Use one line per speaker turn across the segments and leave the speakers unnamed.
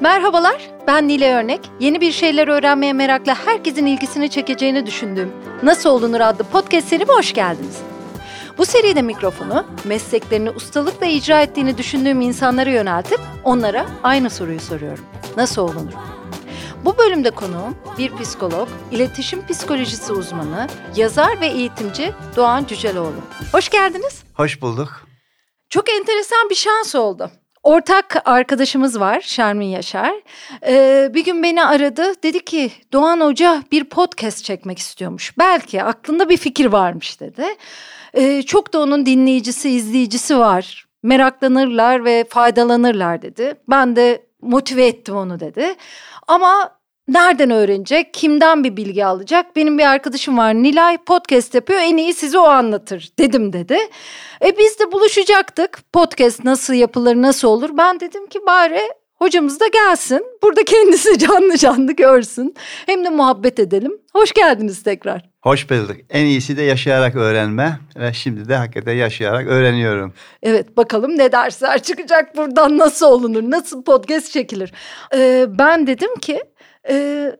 Merhabalar, ben Nile Örnek. Yeni bir şeyler öğrenmeye merakla herkesin ilgisini çekeceğini düşündüğüm Nasıl Olunur adlı podcast serime hoş geldiniz. Bu seride mikrofonu mesleklerini ustalıkla icra ettiğini düşündüğüm insanlara yöneltip onlara aynı soruyu soruyorum. Nasıl olunur? Bu bölümde konuğum bir psikolog, iletişim psikolojisi uzmanı, yazar ve eğitimci Doğan Cüceloğlu. Hoş geldiniz.
Hoş bulduk.
Çok enteresan bir şans oldu. Ortak arkadaşımız var Şermin Yaşar. Ee, bir gün beni aradı. Dedi ki Doğan Hoca bir podcast çekmek istiyormuş. Belki aklında bir fikir varmış dedi. Ee, çok da onun dinleyicisi, izleyicisi var. Meraklanırlar ve faydalanırlar dedi. Ben de motive ettim onu dedi. Ama nereden öğrenecek, kimden bir bilgi alacak? Benim bir arkadaşım var Nilay podcast yapıyor en iyi size o anlatır dedim dedi. E biz de buluşacaktık podcast nasıl yapılır nasıl olur. Ben dedim ki bari hocamız da gelsin burada kendisi canlı canlı görsün hem de muhabbet edelim. Hoş geldiniz tekrar.
Hoş bulduk. En iyisi de yaşayarak öğrenme ve şimdi de hakikaten yaşayarak öğreniyorum.
Evet bakalım ne dersler çıkacak buradan nasıl olunur, nasıl podcast çekilir. Ee, ben dedim ki e,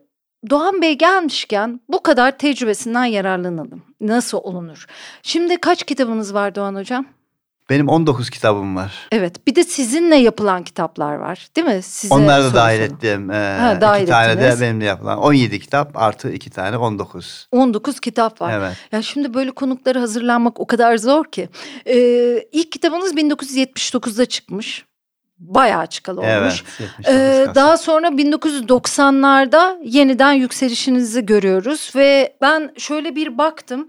Doğan Bey gelmişken bu kadar tecrübesinden yararlanalım. Nasıl olunur? Şimdi kaç kitabınız var Doğan Hocam?
Benim 19 kitabım var.
Evet bir de sizinle yapılan kitaplar var değil mi? Size
Onları da dahil ettim. Ee,
Ha, dahil
iki tane
ettiniz.
de benimle yapılan. 17 kitap artı iki tane 19.
19 kitap var.
Evet.
Ya şimdi böyle konuklara hazırlanmak o kadar zor ki. Ee, ilk kitabınız 1979'da çıkmış. Bayağı çıkalı olmuş.
Evet. 79
Ee, daha sonra 1990'larda yeniden yükselişinizi görüyoruz ve ben şöyle bir baktım.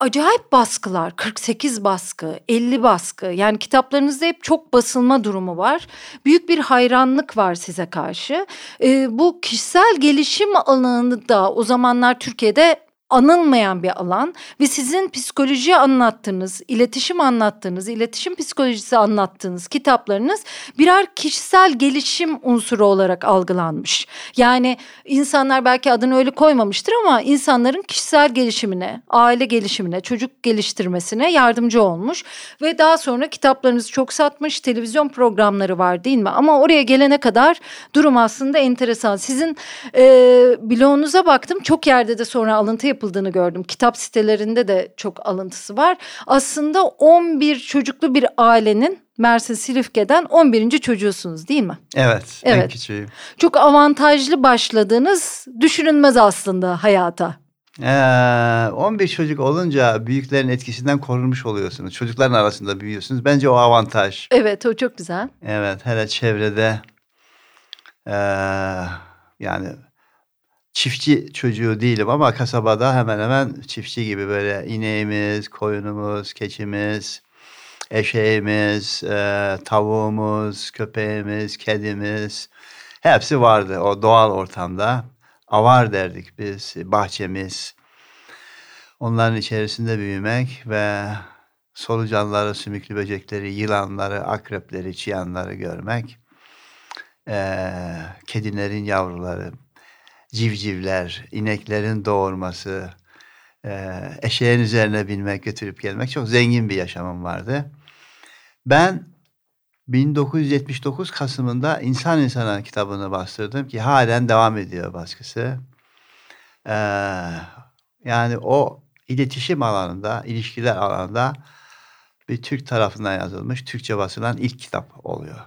Acayip baskılar, 48 baskı, 50 baskı. Yani kitaplarınızda hep çok basılma durumu var. Büyük bir hayranlık var size karşı. Ee, bu kişisel gelişim alanı da o zamanlar Türkiye'de anılmayan bir alan ve sizin psikoloji anlattığınız, iletişim anlattığınız, iletişim psikolojisi anlattığınız kitaplarınız birer kişisel gelişim unsuru olarak algılanmış. Yani insanlar belki adını öyle koymamıştır ama insanların kişisel gelişimine, aile gelişimine, çocuk geliştirmesine yardımcı olmuş ve daha sonra kitaplarınızı çok satmış, televizyon programları var değil mi? Ama oraya gelene kadar durum aslında enteresan. Sizin e, blogunuza baktım, çok yerde de sonra alıntı yapıldığını gördüm. Kitap sitelerinde de çok alıntısı var. Aslında 11 çocuklu bir ailenin Mersin Silifke'den 11. çocuğusunuz değil mi?
Evet, en
Evet.
küçüğüm.
Çok avantajlı başladığınız düşünülmez aslında hayata.
Ee, 11 çocuk olunca büyüklerin etkisinden korunmuş oluyorsunuz. Çocukların arasında büyüyorsunuz. Bence o avantaj.
Evet o çok güzel.
Evet, hele çevrede eee, yani çiftçi çocuğu değilim ama kasabada hemen hemen çiftçi gibi böyle ineğimiz, koyunumuz, keçimiz, eşeğimiz, eee, tavuğumuz, köpeğimiz, kedimiz hepsi vardı o doğal ortamda. Avar derdik biz, bahçemiz. Onların içerisinde büyümek ve solucanları, sümüklü böcekleri, yılanları, akrepleri, çıyanları görmek. Eee kedilerin yavruları, civcivler, ineklerin doğurması, eee, eşeğin üzerine binmek, götürüp gelmek çok zengin bir yaşamım vardı. Ben 1979 Kasım'ında İnsan İnsana kitabını bastırdım ki halen devam ediyor baskısı. Eee, yani o iletişim alanında, ilişkiler alanında bir Türk tarafından yazılmış, Türkçe basılan ilk kitap oluyor.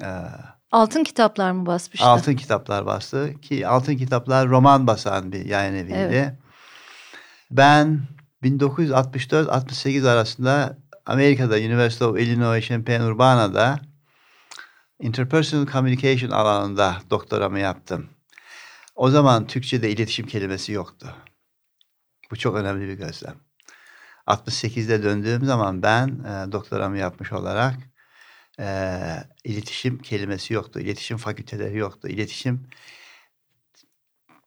Eee
Altın kitaplar mı basmıştı?
Altın kitaplar bastı ki altın kitaplar roman basan bir yayın eviydi.
Evet.
Ben 1964-68 arasında Amerika'da University of Illinois Champaign-Urbana'da Interpersonal Communication alanında doktoramı yaptım. O zaman Türkçe'de iletişim kelimesi yoktu. Bu çok önemli bir gözlem. 68'de döndüğüm zaman ben e, doktoramı yapmış olarak e, iletişim kelimesi yoktu. İletişim fakülteleri yoktu. İletişim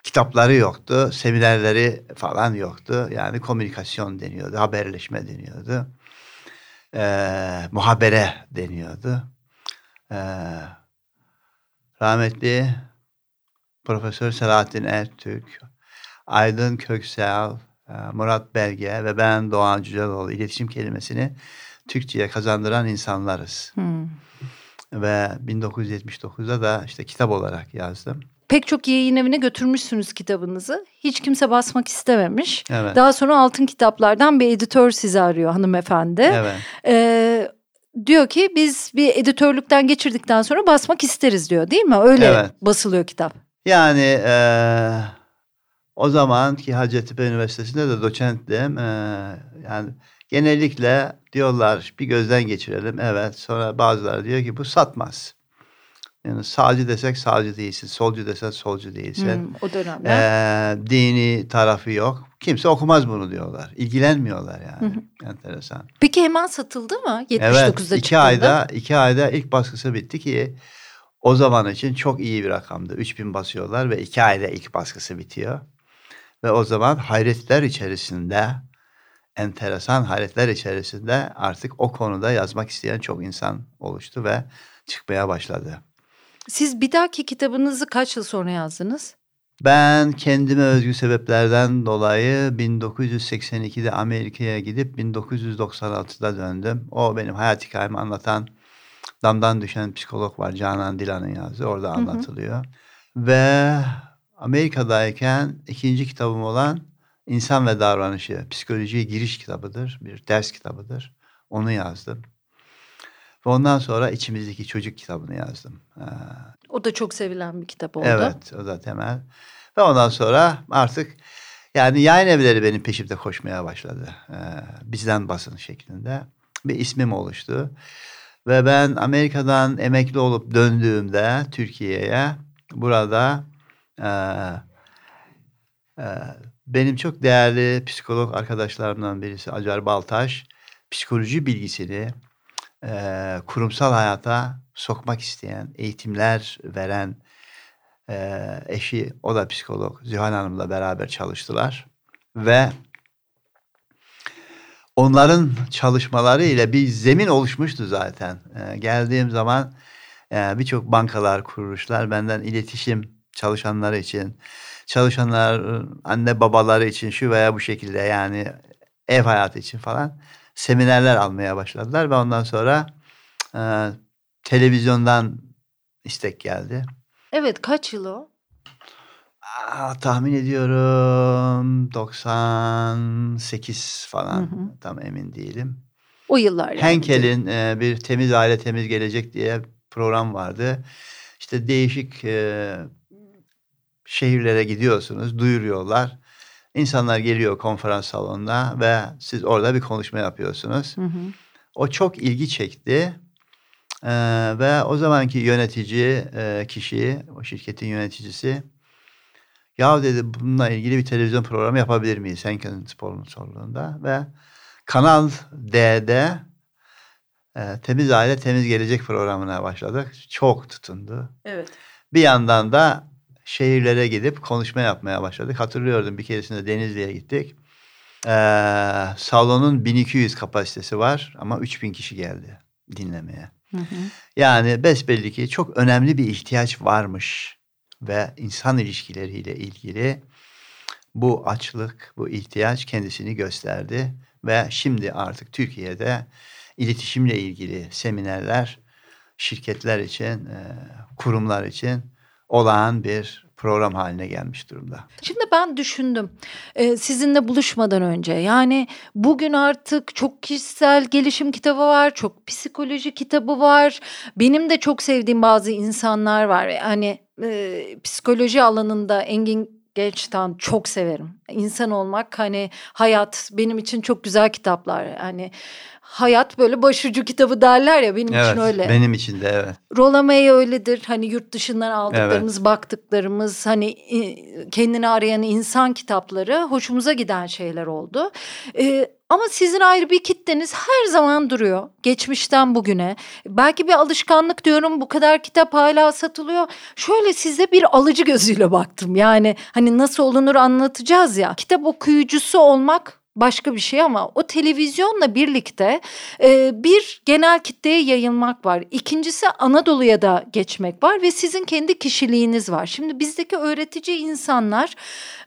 kitapları yoktu. Seminerleri falan yoktu. Yani komünikasyon deniyordu. Haberleşme deniyordu. E, muhabere deniyordu. E, rahmetli Profesör Selahattin Ertürk, Aydın Köksal, Murat Belge ve ben Doğan Cüceloğlu iletişim kelimesini Türkçe'ye kazandıran insanlarız.
Hmm.
Ve 1979'da da işte kitap olarak yazdım.
Pek çok yayın evine götürmüşsünüz kitabınızı. Hiç kimse basmak istememiş.
Evet.
Daha sonra Altın Kitaplar'dan bir editör sizi arıyor hanımefendi.
Evet.
Ee, diyor ki biz bir editörlükten geçirdikten sonra basmak isteriz diyor değil mi? Öyle
Evet.
basılıyor kitap.
Yani eee o zamanki Hacettepe Üniversitesi'nde de doçenttim. Eee, yani genellikle diyorlar bir gözden geçirelim. Evet. Sonra bazıları diyor ki bu satmaz. Yani sağcı desek sağcı değilsin. Solcu desek solcu değilsin.
Hmm, o dönemde.
Eee, dini tarafı yok. Kimse okumaz bunu diyorlar. İlgilenmiyorlar yani. Enteresan.
Peki hemen satıldı mı? 79'da
Evet iki
çıktığında.
ayda iki ayda ilk baskısı bitti ki o zaman için çok iyi bir rakamdı. 3000 basıyorlar ve iki ayda ilk baskısı bitiyor. Ve o zaman hayretler içerisinde enteresan hayretler içerisinde artık o konuda yazmak isteyen çok insan oluştu ve çıkmaya başladı.
Siz bir dahaki kitabınızı kaç yıl sonra yazdınız?
Ben kendime özgü sebeplerden dolayı 1982'de Amerika'ya gidip 1996'da döndüm. O benim hayat hikayemi anlatan Damdan Düşen Psikolog var Canan Dilan'ın yazdığı orada
hı.
anlatılıyor. Ve Amerika'dayken ikinci kitabım olan İnsan ve Davranışı Psikolojiye Giriş kitabıdır. Bir ders kitabıdır. Onu yazdım. Ve ondan sonra içimizdeki çocuk kitabını yazdım. Ee,
O da çok sevilen bir kitap oldu.
Evet o da temel. Ve ondan sonra artık yani yayın evleri benim peşimde koşmaya başladı. Ee, bizden basın şeklinde. Bir ismim oluştu. Ve ben Amerika'dan emekli olup döndüğümde Türkiye'ye burada e, e, benim çok değerli psikolog arkadaşlarımdan birisi Acar Baltaş psikoloji bilgisini e, kurumsal hayata sokmak isteyen, eğitimler veren e, eşi o da psikolog Zühal Hanım'la beraber çalıştılar ve onların çalışmaları ile bir zemin oluşmuştu zaten. E, geldiğim zaman e, birçok bankalar, kuruluşlar benden iletişim çalışanları için, çalışanlar anne babaları için şu veya bu şekilde yani ev hayatı için falan seminerler almaya başladılar ve ondan sonra e, televizyondan istek geldi.
Evet kaç yıl o?
Aa, tahmin ediyorum 98 falan
Hı hı.
tam emin değilim.
O yıllar yani.
Henkel'in e, bir temiz aile temiz gelecek diye program vardı. İşte değişik e, şehirlere gidiyorsunuz, duyuruyorlar. İnsanlar geliyor konferans salonuna ve siz orada bir konuşma yapıyorsunuz.
Hı hı.
O çok ilgi çekti. Ee, ve o zamanki yönetici e, kişi, o şirketin yöneticisi ya dedi bununla ilgili bir televizyon programı yapabilir miyiz Henkel'in sponsorluğunda ve Kanal D'de e, Temiz Aile Temiz Gelecek programına başladık. Çok tutundu.
Evet.
Bir yandan da şehirlere gidip konuşma yapmaya başladık. Hatırlıyordum bir keresinde Denizli'ye gittik. Ee, salonun 1200 kapasitesi var ama 3000 kişi geldi dinlemeye.
Hı hı.
Yani besbelli ki çok önemli bir ihtiyaç varmış ve insan ilişkileriyle ilgili bu açlık, bu ihtiyaç kendisini gösterdi ve şimdi artık Türkiye'de iletişimle ilgili seminerler şirketler için, e, kurumlar için olağan bir program haline gelmiş durumda.
Şimdi ben düşündüm e, sizinle buluşmadan önce. Yani bugün artık çok kişisel gelişim kitabı var çok psikoloji kitabı var. Benim de çok sevdiğim bazı insanlar var. Yani e, psikoloji alanında Engin Gençtan çok severim İnsan olmak hani hayat benim için çok güzel kitaplar hani hayat böyle başucu kitabı derler ya benim için öyle.
Benim için de evet.
Rolla May öyledir. Hani yurt dışından aldıklarımız, baktıklarımız, hani kendini arayan insan kitapları hoşumuza giden şeyler oldu. Ee, ama sizin ayrı bir kitleniz her zaman duruyor. Geçmişten bugüne. Belki bir alışkanlık diyorum bu kadar kitap hala satılıyor. Şöyle size bir alıcı gözüyle baktım. Yani hani nasıl olunur anlatacağız ya. Kitap okuyucusu olmak başka bir şey ama o televizyonla birlikte e, bir genel kitleye yayılmak var. İkincisi Anadolu'ya da geçmek var ve sizin kendi kişiliğiniz var. Şimdi bizdeki öğretici insanlar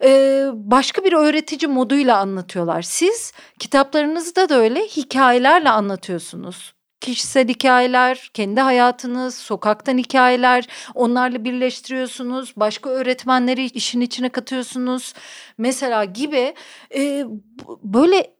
e, başka bir öğretici moduyla anlatıyorlar. Siz kitaplarınızda da öyle hikayelerle anlatıyorsunuz kişisel hikayeler, kendi hayatınız, sokaktan hikayeler, onlarla birleştiriyorsunuz. Başka öğretmenleri işin içine katıyorsunuz. Mesela gibi e, böyle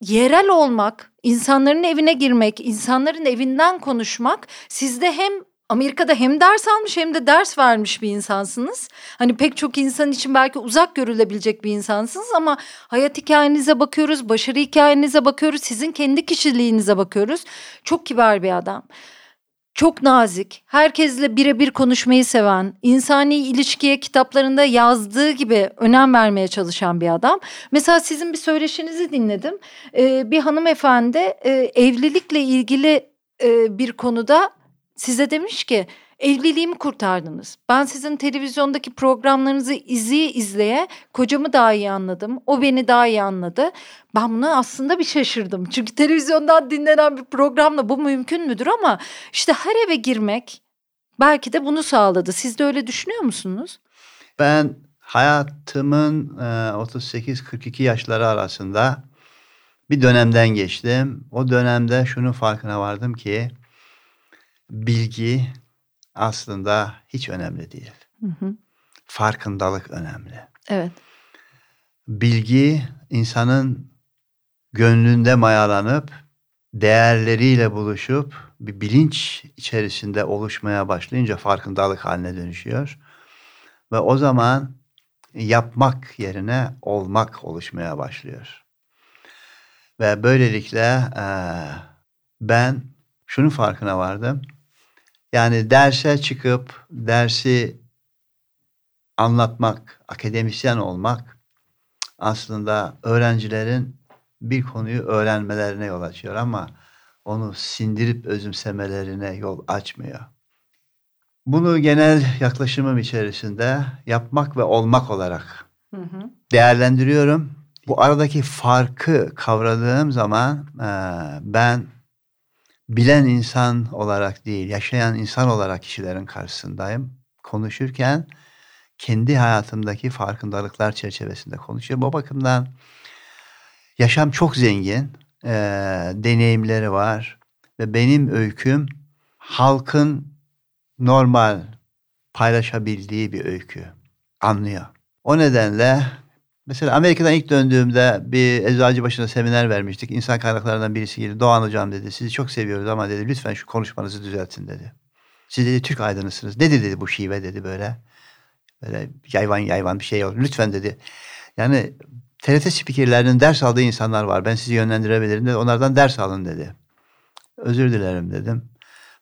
yerel olmak, insanların evine girmek, insanların evinden konuşmak sizde hem Amerika'da hem ders almış hem de ders vermiş bir insansınız. Hani pek çok insan için belki uzak görülebilecek bir insansınız ama hayat hikayenize bakıyoruz, başarı hikayenize bakıyoruz, sizin kendi kişiliğinize bakıyoruz. Çok kibar bir adam. Çok nazik, herkesle birebir konuşmayı seven, insani ilişkiye kitaplarında yazdığı gibi önem vermeye çalışan bir adam. Mesela sizin bir söyleşinizi dinledim. Ee, bir hanımefendi e, evlilikle ilgili e, bir konuda size demiş ki evliliğimi kurtardınız. Ben sizin televizyondaki programlarınızı izleye izleye kocamı daha iyi anladım. O beni daha iyi anladı. Ben buna aslında bir şaşırdım. Çünkü televizyondan dinlenen bir programla bu mümkün müdür ama işte her eve girmek belki de bunu sağladı. Siz de öyle düşünüyor musunuz?
Ben hayatımın 38-42 yaşları arasında bir dönemden geçtim. O dönemde şunun farkına vardım ki bilgi aslında hiç önemli değil. Hı hı. Farkındalık önemli.
Evet.
Bilgi insanın gönlünde mayalanıp değerleriyle buluşup bir bilinç içerisinde oluşmaya başlayınca farkındalık haline dönüşüyor. Ve o zaman yapmak yerine olmak oluşmaya başlıyor. Ve böylelikle e, ben şunun farkına vardım. Yani derse çıkıp dersi anlatmak, akademisyen olmak aslında öğrencilerin bir konuyu öğrenmelerine yol açıyor ama onu sindirip özümsemelerine yol açmıyor. Bunu genel yaklaşımım içerisinde yapmak ve olmak olarak hı hı. değerlendiriyorum. Bu aradaki farkı kavradığım zaman e, ben bilen insan olarak değil, yaşayan insan olarak kişilerin karşısındayım. Konuşurken kendi hayatımdaki farkındalıklar çerçevesinde konuşuyorum. O bakımdan yaşam çok zengin, e, deneyimleri var ve benim öyküm halkın normal paylaşabildiği bir öykü. Anlıyor. O nedenle Mesela Amerika'dan ilk döndüğümde bir eczacı başına seminer vermiştik. İnsan kaynaklarından birisi geldi. Doğan hocam dedi. Sizi çok seviyoruz ama dedi lütfen şu konuşmanızı düzeltin dedi. Siz dedi Türk aydınısınız. Ne dedi bu şive dedi böyle. Böyle yayvan yayvan bir şey oldu. Lütfen dedi. Yani TRT spikerlerinin ders aldığı insanlar var. Ben sizi yönlendirebilirim dedi. Onlardan ders alın dedi. Özür dilerim dedim.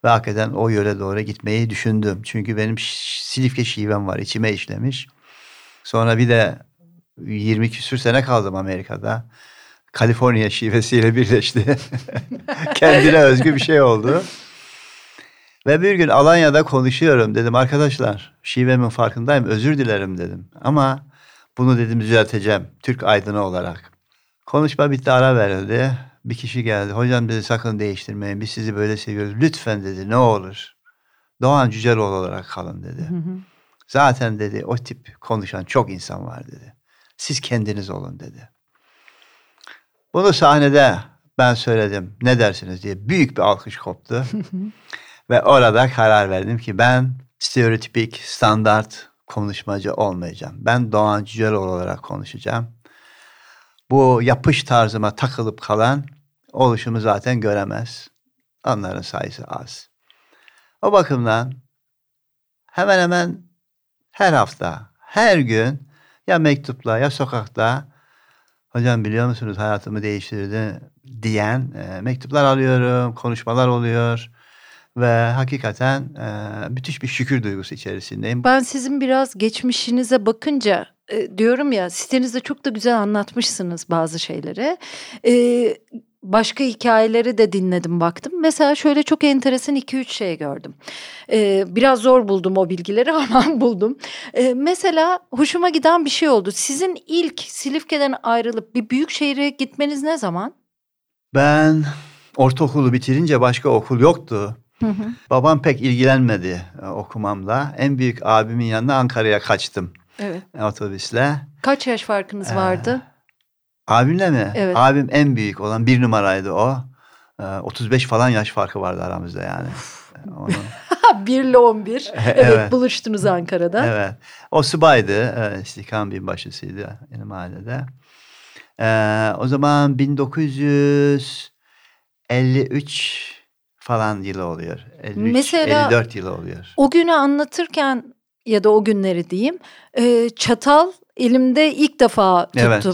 Ve hakikaten o yöre doğru gitmeyi düşündüm. Çünkü benim Silifke şivem var. içime işlemiş. Sonra bir de 20 küsür sene kaldım Amerika'da. Kaliforniya şivesiyle birleşti. Kendine özgü bir şey oldu. Ve bir gün Alanya'da konuşuyorum dedim arkadaşlar şivemin farkındayım özür dilerim dedim. Ama bunu dedim düzelteceğim Türk aydını olarak. Konuşma bitti ara verildi. Bir kişi geldi. Hocam dedi sakın değiştirmeyin. Biz sizi böyle seviyoruz. Lütfen dedi ne olur. Doğan Cüceloğlu olarak kalın dedi. Hı hı. Zaten dedi o tip konuşan çok insan var dedi. Siz kendiniz olun dedi. Bunu sahnede ben söyledim. Ne dersiniz diye büyük bir alkış koptu. Ve orada karar verdim ki ben stereotipik, standart konuşmacı olmayacağım. Ben Doğan Cüceloğlu olarak konuşacağım. Bu yapış tarzıma takılıp kalan oluşumu zaten göremez. Onların sayısı az. O bakımdan hemen hemen her hafta, her gün ya mektupla ya sokakta hocam biliyor musunuz hayatımı değiştirdi diyen e, mektuplar alıyorum, konuşmalar oluyor ve hakikaten e, müthiş bir şükür duygusu içerisindeyim.
Ben sizin biraz geçmişinize bakınca e, diyorum ya sitenizde çok da güzel anlatmışsınız bazı şeyleri. E, başka hikayeleri de dinledim baktım. Mesela şöyle çok enteresan iki üç şey gördüm. Ee, biraz zor buldum o bilgileri ama buldum. Ee, mesela hoşuma giden bir şey oldu. Sizin ilk Silifke'den ayrılıp bir büyük şehire gitmeniz ne zaman?
Ben ortaokulu bitirince başka okul yoktu. Hı hı. Babam pek ilgilenmedi e, okumamla. En büyük abimin yanına Ankara'ya kaçtım. Evet. Otobüsle.
Kaç yaş farkınız ee, vardı?
Abimle mi? Evet. Abim en büyük olan bir numaraydı o. 35 falan yaş farkı vardı aramızda yani.
Onun... 1 ile 11. Evet, evet buluştunuz Ankara'da.
Evet. O subaydı. İstihkam binbaşısıydı yeni mahallede. Ee, o zaman 1953 falan yılı oluyor. 53, Mesela 54 yılı oluyor.
O günü anlatırken ya da o günleri diyeyim. E, çatal elimde ilk defa tuttum. Evet.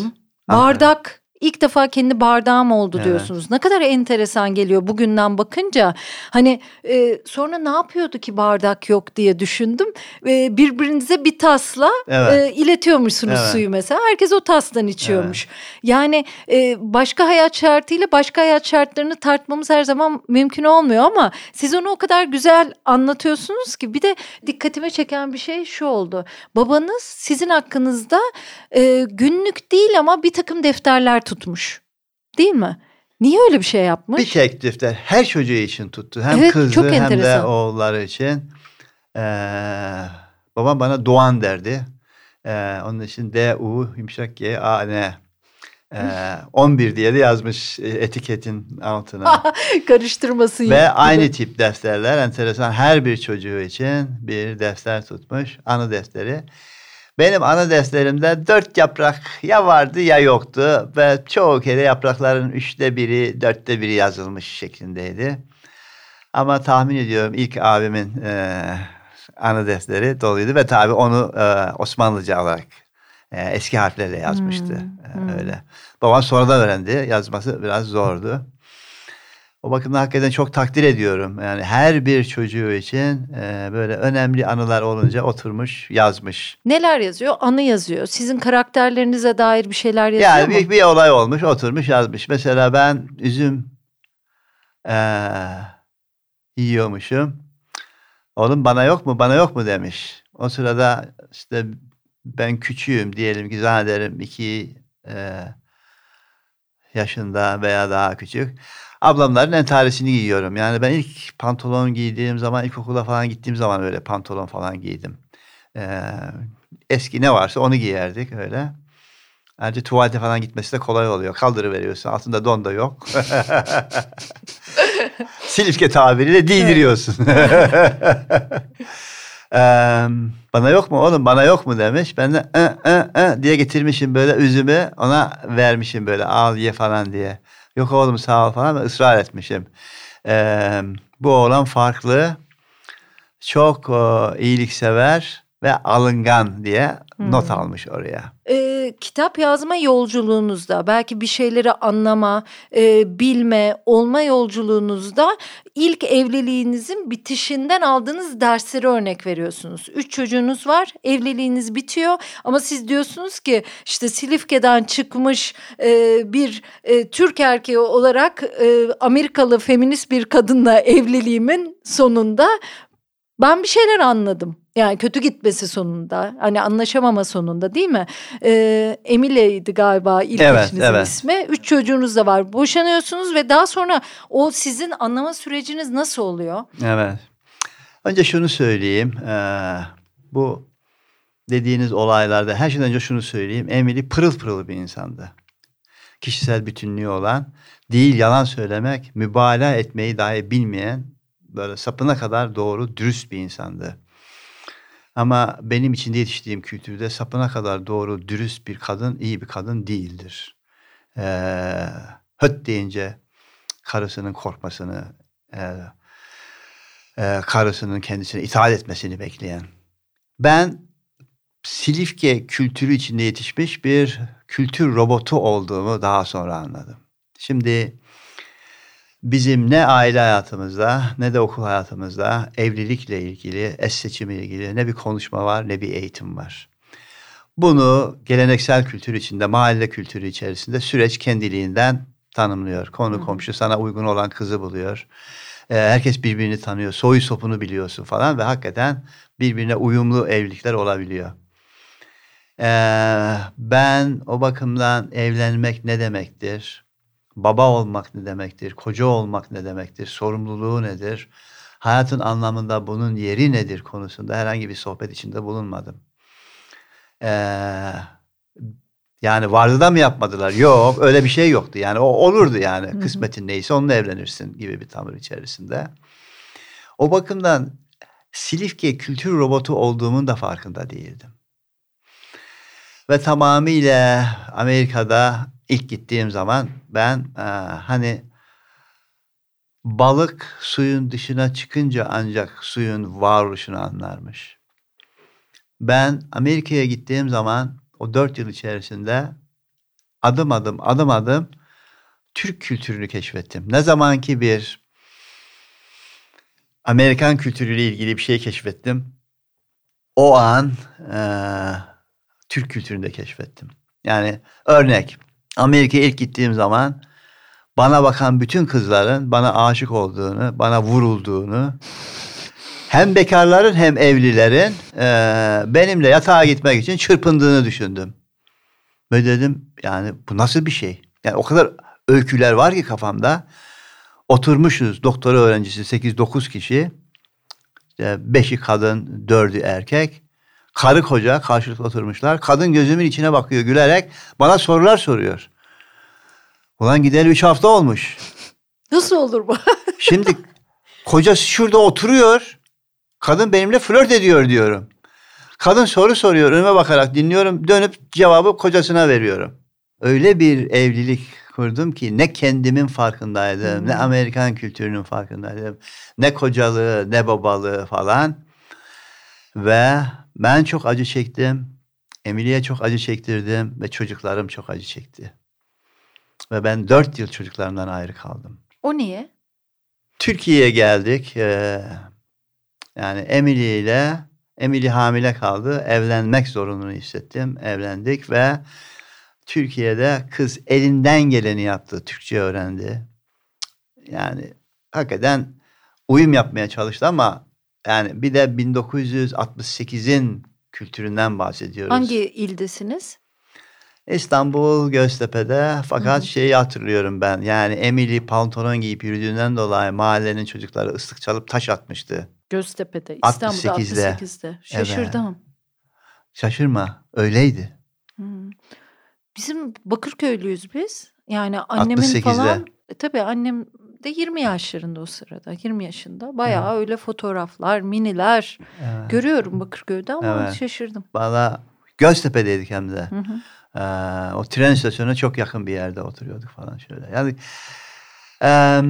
Bardak İlk defa kendi bardağım oldu evet. diyorsunuz. Ne kadar enteresan geliyor bugünden bakınca. Hani e, sonra ne yapıyordu ki bardak yok diye düşündüm. E, birbirinize bir tasla evet. e, iletiyormuşsunuz evet. suyu mesela. Herkes o tastan içiyormuş. Evet. Yani e, başka hayat şartıyla başka hayat şartlarını tartmamız her zaman mümkün olmuyor ama siz onu o kadar güzel anlatıyorsunuz ki bir de dikkatime çeken bir şey şu oldu. Babanız sizin hakkınızda e, günlük değil ama bir takım defterler tutmuş. Değil mi? Niye öyle bir şey yapmış?
Bir tek defter her çocuğu için tuttu. Hem evet, kızı çok hem de oğulları için. Ee, babam bana Doğan derdi. Ee, onun için D, U, yumuşak G, A, N. Ee, 11 diye de yazmış e, etiketin altına.
Karıştırması
Ve aynı tip defterler enteresan her bir çocuğu için bir defter tutmuş. Anı defteri. Benim ana defterimde dört yaprak ya vardı ya yoktu ve çoğu kere yaprakların üçte biri, dörtte biri yazılmış şeklindeydi. Ama tahmin ediyorum ilk abimin e, ana defteri doluydu ve tabii onu e, Osmanlıca olarak e, eski harflerle yazmıştı. Hmm, hmm. Öyle. Babam sonradan öğrendi. Yazması biraz zordu. O bakımdan hakikaten çok takdir ediyorum. Yani her bir çocuğu için e, böyle önemli anılar olunca oturmuş yazmış.
Neler yazıyor? Anı yazıyor. Sizin karakterlerinize dair bir şeyler yazıyor yani
mu? Yani bir, bir olay olmuş oturmuş yazmış. Mesela ben üzüm e, yiyormuşum. Oğlum bana yok mu bana yok mu demiş. O sırada işte ben küçüğüm diyelim ki zannederim iki e, yaşında veya daha küçük ablamların entaresini giyiyorum. Yani ben ilk pantolon giydiğim zaman ilkokula falan gittiğim zaman öyle pantolon falan giydim. Ee, eski ne varsa onu giyerdik öyle. Ayrıca tuvalete falan gitmesi de kolay oluyor. Kaldırıveriyorsun. Altında don da yok. Silifke tabiriyle değdiriyorsun. ee, bana yok mu oğlum bana yok mu demiş. Ben de ı, ı, ı diye getirmişim böyle üzümü ona vermişim böyle al ye falan diye. Yok oğlum sağ ol falan ısrar etmişim. Ee, bu oğlan farklı. Çok o, iyiliksever ve alıngan diye hmm. not almış oraya.
Ee, kitap yazma yolculuğunuzda belki bir şeyleri anlama, e, bilme, olma yolculuğunuzda ilk evliliğinizin bitişinden aldığınız dersleri örnek veriyorsunuz. Üç çocuğunuz var, evliliğiniz bitiyor ama siz diyorsunuz ki işte Silifke'den çıkmış e, bir e, Türk erkeği olarak e, Amerikalı feminist bir kadınla evliliğimin sonunda ben bir şeyler anladım. Yani kötü gitmesi sonunda. Hani anlaşamama sonunda değil mi? Ee, Emile'ydi galiba ilk evet, eşinizin evet. ismi. Üç çocuğunuz da var. Boşanıyorsunuz ve daha sonra o sizin anlama süreciniz nasıl oluyor?
Evet. Önce şunu söyleyeyim. Ee, bu dediğiniz olaylarda her şeyden önce şunu söyleyeyim. Emily pırıl pırıl bir insandı. Kişisel bütünlüğü olan, değil yalan söylemek, mübalağa etmeyi dahi bilmeyen böyle sapına kadar doğru, dürüst bir insandı. Ama benim içinde yetiştiğim kültürde sapına kadar doğru, dürüst bir kadın iyi bir kadın değildir. Ee, höt deyince karısının korkmasını, e, e, karısının kendisine itaat etmesini bekleyen. Ben Silifke kültürü içinde yetişmiş bir kültür robotu olduğumu daha sonra anladım. Şimdi bizim ne aile hayatımızda ne de okul hayatımızda evlilikle ilgili, eş seçimiyle ilgili ne bir konuşma var ne bir eğitim var. Bunu geleneksel kültür içinde, mahalle kültürü içerisinde süreç kendiliğinden tanımlıyor. Konu komşu sana uygun olan kızı buluyor. Ee, herkes birbirini tanıyor. Soyu sopunu biliyorsun falan ve hakikaten birbirine uyumlu evlilikler olabiliyor. Ee, ben o bakımdan evlenmek ne demektir? Baba olmak ne demektir, koca olmak ne demektir, sorumluluğu nedir, hayatın anlamında bunun yeri nedir konusunda herhangi bir sohbet içinde bulunmadım. Ee, Yani vardı da mı yapmadılar? Yok öyle bir şey yoktu. Yani o olurdu yani. Kısmetin neyse onunla evlenirsin gibi bir tavır içerisinde. O bakımdan Silifke kültür robotu olduğumun da farkında değildim. Ve tamamıyla Amerika'da ilk gittiğim zaman ben e, hani balık suyun dışına çıkınca ancak suyun varoluşunu anlarmış. Ben Amerika'ya gittiğim zaman o dört yıl içerisinde adım adım adım adım Türk kültürünü keşfettim. Ne zaman ki bir Amerikan kültürüyle ilgili bir şey keşfettim. O an e, Türk kültürünü de keşfettim. Yani örnek Amerika'ya ilk gittiğim zaman bana bakan bütün kızların bana aşık olduğunu, bana vurulduğunu, hem bekarların hem evlilerin e, benimle yatağa gitmek için çırpındığını düşündüm. Ve dedim yani bu nasıl bir şey? Yani o kadar öyküler var ki kafamda. Oturmuşuz doktora öğrencisi 8-9 kişi. Beşi kadın, dördü erkek. Karı koca karşılıklı oturmuşlar. Kadın gözümün içine bakıyor gülerek bana sorular soruyor. Ulan gideli üç hafta olmuş.
Nasıl olur bu?
Şimdi kocası şurada oturuyor. Kadın benimle flört ediyor diyorum. Kadın soru soruyor önüme bakarak dinliyorum. Dönüp cevabı kocasına veriyorum. Öyle bir evlilik kurdum ki ne kendimin farkındaydım, hmm. ne Amerikan kültürünün farkındaydım, ne kocalığı, ne babalığı falan. Ve ben çok acı çektim. Emily'e çok acı çektirdim ve çocuklarım çok acı çekti. Ve ben dört yıl çocuklarımdan ayrı kaldım.
O niye?
Türkiye'ye geldik. Ee, yani Emily ile Emily hamile kaldı. Evlenmek zorunluluğunu hissettim. Evlendik ve Türkiye'de kız elinden geleni yaptı. Türkçe öğrendi. Yani hakikaten uyum yapmaya çalıştı ama yani bir de 1968'in kültüründen bahsediyoruz.
Hangi ildesiniz?
İstanbul Göztepe'de fakat Hı-hı. şeyi hatırlıyorum ben yani Emily pantolon giyip yürüdüğünden dolayı mahallenin çocukları ıslık çalıp taş atmıştı.
Göztepe'de İstanbul'da 68'de. 68'de. Şaşırdım. Evet.
Şaşırma öyleydi.
Hı. Bizim Bakırköylüyüz biz. Yani annemin 68'de. falan e, tabii annem de 20 yaşlarında o sırada. 20 yaşında. Bayağı evet. öyle fotoğraflar, miniler evet. görüyorum Bakırköy'de ama evet. şaşırdım.
Valla Göztepe'deydik hem de. Hı hı. Ee, o tren istasyonuna çok yakın bir yerde oturuyorduk falan şöyle. Yani e,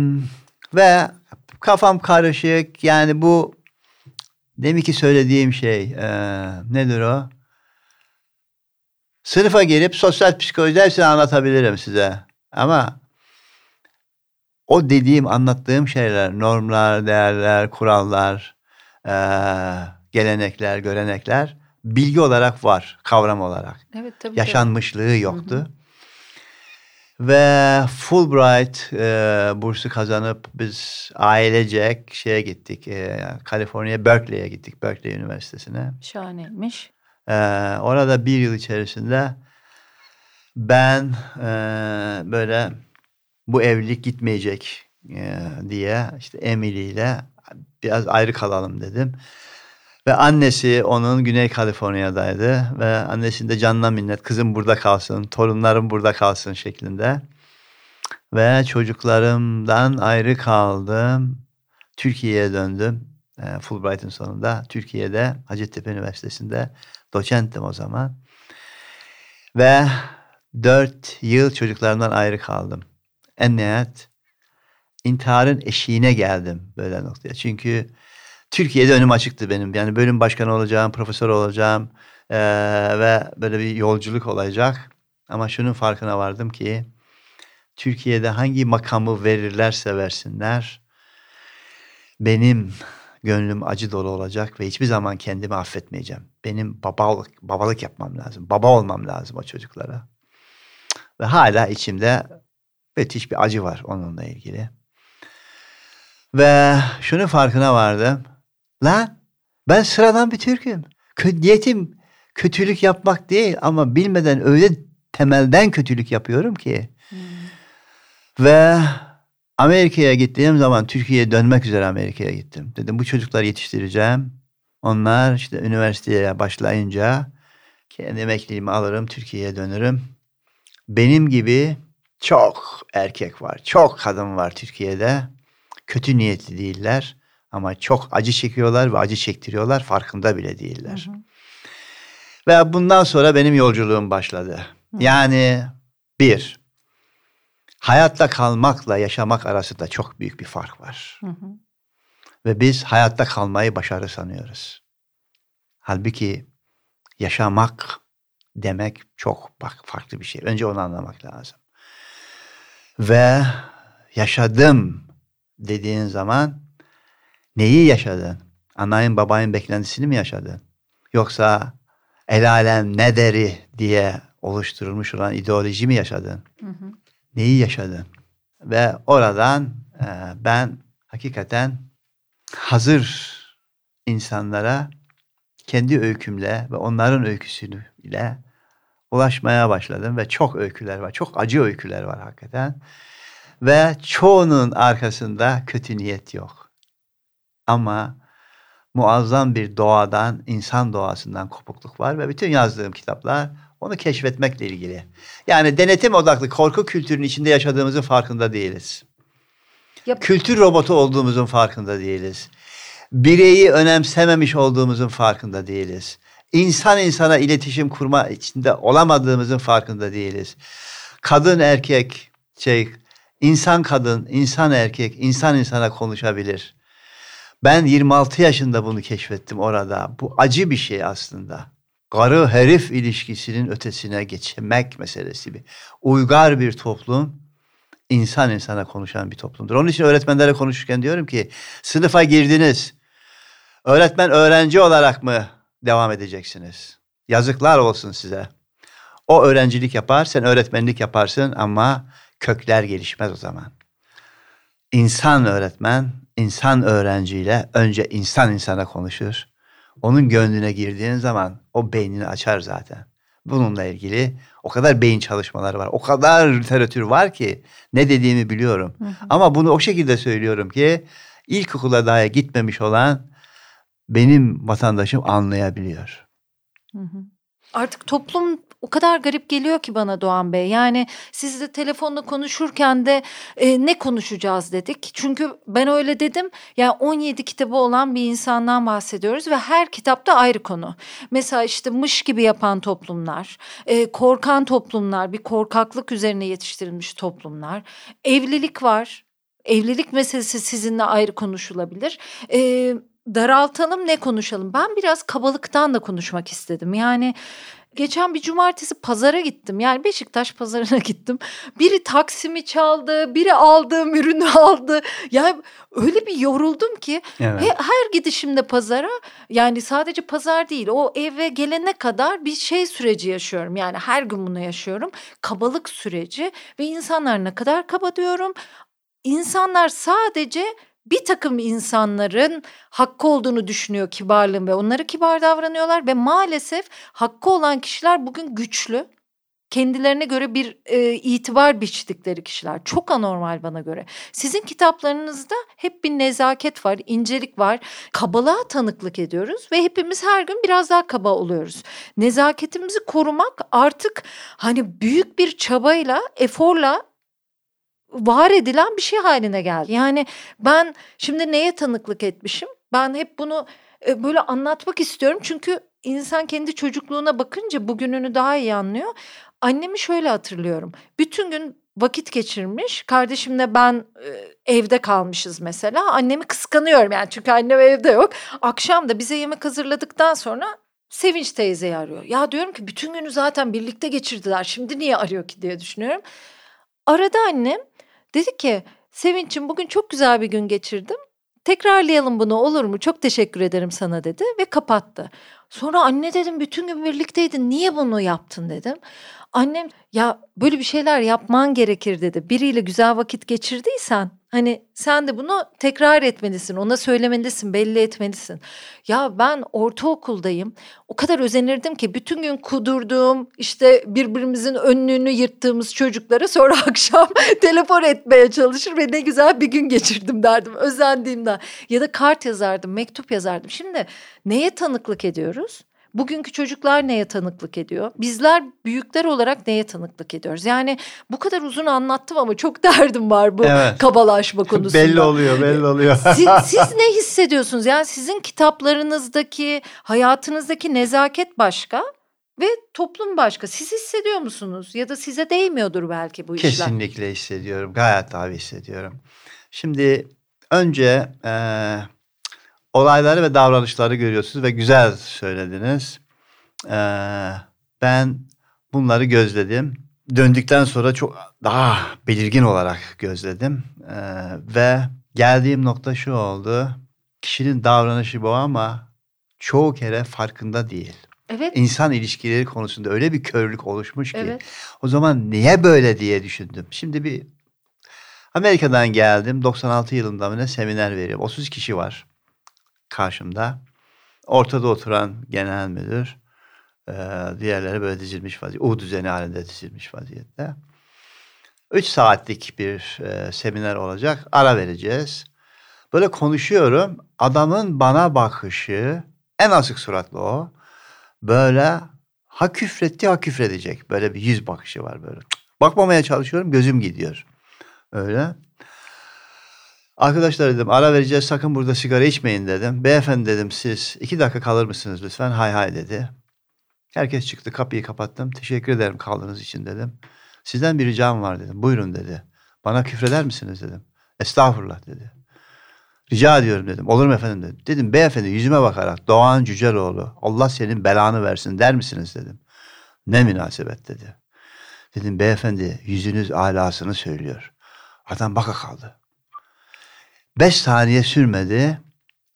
ve kafam karışık. Yani bu demin ki söylediğim şey e, nedir o? Sınıfa girip sosyal psikoloji hepsini anlatabilirim size. Ama o dediğim, anlattığım şeyler, normlar, değerler, kurallar, e, gelenekler, görenekler bilgi olarak var, kavram olarak.
Evet tabii.
Yaşanmışlığı tabii. yoktu. Hı hı. Ve Fulbright e, bursu kazanıp biz ailecek şeye gittik. E, Kaliforniya Berkeley'e gittik. Berkeley Üniversitesi'ne.
Şahaneymiş.
E, orada bir yıl içerisinde ben e, böyle bu evlilik gitmeyecek e, diye işte Emily ile biraz ayrı kalalım dedim. Ve annesi onun Güney Kaliforniya'daydı ve annesinde canına minnet kızım burada kalsın, torunlarım burada kalsın şeklinde. Ve çocuklarımdan ayrı kaldım. Türkiye'ye döndüm. E, Fulbright'ın sonunda Türkiye'de Hacettepe Üniversitesi'nde doçenttim o zaman. Ve dört yıl çocuklarımdan ayrı kaldım. En nihayet intiharın eşiğine geldim böyle noktaya. Çünkü Türkiye'de önüm açıktı benim. Yani bölüm başkanı olacağım, profesör olacağım ee, ve böyle bir yolculuk olacak. Ama şunun farkına vardım ki Türkiye'de hangi makamı verirlerse versinler benim gönlüm acı dolu olacak ve hiçbir zaman kendimi affetmeyeceğim. Benim babalık, babalık yapmam lazım. Baba olmam lazım o çocuklara. Ve hala içimde müthiş bir acı var onunla ilgili. Ve şunun farkına vardım. Lan ben sıradan bir Türk'üm. Niyetim kötülük yapmak değil ama bilmeden öyle temelden kötülük yapıyorum ki. Hmm. Ve Amerika'ya gittiğim zaman Türkiye'ye dönmek üzere Amerika'ya gittim. Dedim bu çocukları yetiştireceğim. Onlar işte üniversiteye başlayınca kendi emekliliğimi alırım, Türkiye'ye dönürüm. benim gibi çok erkek var, çok kadın var Türkiye'de. Kötü niyetli değiller ama çok acı çekiyorlar ve acı çektiriyorlar farkında bile değiller. Hı hı. Ve bundan sonra benim yolculuğum başladı. Hı. Yani bir, hayatta kalmakla yaşamak arasında çok büyük bir fark var. Hı hı. Ve biz hayatta kalmayı başarı sanıyoruz. Halbuki yaşamak demek çok bak farklı bir şey. Önce onu anlamak lazım. Ve yaşadım dediğin zaman neyi yaşadın? Anayın babayın beklentisini mi yaşadın? Yoksa el alem ne deri diye oluşturulmuş olan ideoloji mi yaşadın? Hı hı. Neyi yaşadın? Ve oradan e, ben hakikaten hazır insanlara kendi öykümle ve onların öyküsünü ile ulaşmaya başladım ve çok öyküler var. Çok acı öyküler var hakikaten. Ve çoğunun arkasında kötü niyet yok. Ama muazzam bir doğadan, insan doğasından kopukluk var ve bütün yazdığım kitaplar onu keşfetmekle ilgili. Yani denetim odaklı korku kültürünün içinde yaşadığımızın farkında değiliz. Yap. Kültür robotu olduğumuzun farkında değiliz. Bireyi önemsememiş olduğumuzun farkında değiliz. İnsan insana iletişim kurma içinde olamadığımızın farkında değiliz. Kadın erkek şey insan kadın, insan erkek, insan insana konuşabilir. Ben 26 yaşında bunu keşfettim orada. Bu acı bir şey aslında. Karı herif ilişkisinin ötesine geçmek meselesi bir. Uygar bir toplum insan insana konuşan bir toplumdur. Onun için öğretmenlere konuşurken diyorum ki sınıfa girdiniz. Öğretmen öğrenci olarak mı devam edeceksiniz? Yazıklar olsun size. O öğrencilik yapar, sen öğretmenlik yaparsın ama kökler gelişmez o zaman. İnsan öğretmen, insan öğrenciyle önce insan insana konuşur. Onun gönlüne girdiğin zaman o beynini açar zaten. Bununla ilgili o kadar beyin çalışmaları var. O kadar literatür var ki ne dediğimi biliyorum. Hı hı. Ama bunu o şekilde söylüyorum ki ilkokula daha gitmemiş olan benim vatandaşım anlayabiliyor.
Artık toplum o kadar garip geliyor ki bana Doğan Bey. Yani sizle telefonla konuşurken de e, ne konuşacağız dedik. Çünkü ben öyle dedim. Yani 17 kitabı olan bir insandan bahsediyoruz ve her kitapta ayrı konu. Mesela işte mış gibi yapan toplumlar, e, korkan toplumlar, bir korkaklık üzerine yetiştirilmiş toplumlar. Evlilik var. Evlilik meselesi sizinle ayrı konuşulabilir. E, daraltalım ne konuşalım? Ben biraz kabalıktan da konuşmak istedim. Yani geçen bir cumartesi pazara gittim. Yani Beşiktaş pazarına gittim. Biri taksimi çaldı, biri aldığım ürünü aldı. Yani öyle bir yoruldum ki evet. her gidişimde pazara yani sadece pazar değil o eve gelene kadar bir şey süreci yaşıyorum. Yani her gün bunu yaşıyorum. Kabalık süreci ve insanlar ne kadar kaba diyorum. İnsanlar sadece bir takım insanların hakkı olduğunu düşünüyor kibarlığın ve onlara kibar davranıyorlar ve maalesef hakkı olan kişiler bugün güçlü. Kendilerine göre bir e, itibar biçtikleri kişiler. Çok anormal bana göre. Sizin kitaplarınızda hep bir nezaket var, incelik var. Kabalığa tanıklık ediyoruz ve hepimiz her gün biraz daha kaba oluyoruz. Nezaketimizi korumak artık hani büyük bir çabayla, eforla var edilen bir şey haline geldi. Yani ben şimdi neye tanıklık etmişim? Ben hep bunu e, böyle anlatmak istiyorum. Çünkü insan kendi çocukluğuna bakınca bugününü daha iyi anlıyor. Annemi şöyle hatırlıyorum. Bütün gün vakit geçirmiş. Kardeşimle ben e, evde kalmışız mesela. Annemi kıskanıyorum yani çünkü annem evde yok. Akşam da bize yemek hazırladıktan sonra Sevinç teyzeyi arıyor. Ya diyorum ki bütün günü zaten birlikte geçirdiler. Şimdi niye arıyor ki diye düşünüyorum. Arada annem Dedi ki Sevinç'im bugün çok güzel bir gün geçirdim. Tekrarlayalım bunu olur mu? Çok teşekkür ederim sana dedi ve kapattı. Sonra anne dedim bütün gün birlikteydin niye bunu yaptın dedim. Annem ya böyle bir şeyler yapman gerekir dedi. Biriyle güzel vakit geçirdiysen Hani sen de bunu tekrar etmelisin, ona söylemelisin, belli etmelisin. Ya ben ortaokuldayım. O kadar özenirdim ki bütün gün kudurduğum, işte birbirimizin önlüğünü yırttığımız çocuklara sonra akşam telefon etmeye çalışır ve ne güzel bir gün geçirdim derdim özendiğimden. Ya da kart yazardım, mektup yazardım. Şimdi neye tanıklık ediyoruz? Bugünkü çocuklar neye tanıklık ediyor? Bizler büyükler olarak neye tanıklık ediyoruz? Yani bu kadar uzun anlattım ama çok derdim var bu evet. kabalaşma konusunda.
belli oluyor, belli oluyor.
siz, siz ne hissediyorsunuz? Yani sizin kitaplarınızdaki, hayatınızdaki nezaket başka ve toplum başka. Siz hissediyor musunuz? Ya da size değmiyordur belki bu
işler. Kesinlikle hissediyorum. Gayet tabii hissediyorum. Şimdi önce e, olayları ve davranışları görüyorsunuz ve güzel söylediniz. E, ben bunları gözledim. Döndükten sonra çok daha belirgin olarak gözledim. E, ve geldiğim nokta şu oldu. Kişinin davranışı bu ama çoğu kere farkında değil. Evet. İnsan ilişkileri konusunda öyle bir körlük oluşmuş ki. Evet. O zaman niye böyle diye düşündüm. Şimdi bir Amerika'dan geldim. 96 yılında ne seminer veriyorum. 30 kişi var karşımda. Ortada oturan genel müdür. E, diğerleri böyle dizilmiş vaziyette. U düzeni halinde dizilmiş vaziyette. 3 saatlik bir e, seminer olacak. Ara vereceğiz. Böyle konuşuyorum. Adamın bana bakışı en asık suratlı o. Böyle ha küfretti ha küfredecek. Böyle bir yüz bakışı var böyle. Bakmamaya çalışıyorum gözüm gidiyor. Öyle. Arkadaşlar dedim ara vereceğiz sakın burada sigara içmeyin dedim. Beyefendi dedim siz iki dakika kalır mısınız lütfen? Hay hay dedi. Herkes çıktı kapıyı kapattım. Teşekkür ederim kaldığınız için dedim. Sizden bir ricam var dedim. Buyurun dedi. Bana küfreder misiniz dedim. Estağfurullah dedi. Rica ediyorum dedim. Olur mu efendim dedim. Dedim beyefendi yüzüme bakarak Doğan Cüceloğlu Allah senin belanı versin der misiniz dedim. Ne münasebet dedi. Dedim beyefendi yüzünüz alasını söylüyor. Adam baka kaldı. Beş saniye sürmedi.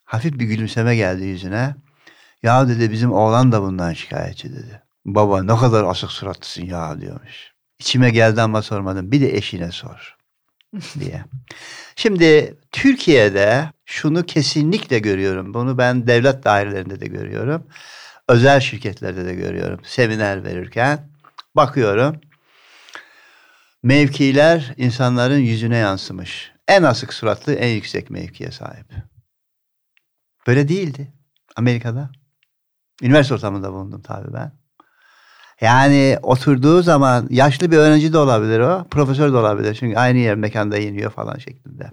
Hafif bir gülümseme geldi yüzüne. Ya dedi bizim oğlan da bundan şikayetçi dedi. Baba ne kadar asık suratlısın ya diyormuş. İçime geldi ama sormadım. Bir de eşine sor diye. Şimdi Türkiye'de şunu kesinlikle görüyorum. Bunu ben devlet dairelerinde de görüyorum. Özel şirketlerde de görüyorum. Seminer verirken bakıyorum. Mevkiler insanların yüzüne yansımış. En asık suratlı en yüksek mevkiye sahip. Böyle değildi Amerika'da. Üniversite ortamında bulundum tabii ben. Yani oturduğu zaman yaşlı bir öğrenci de olabilir o, profesör de olabilir. Çünkü aynı yer mekanda yeniyor falan şeklinde.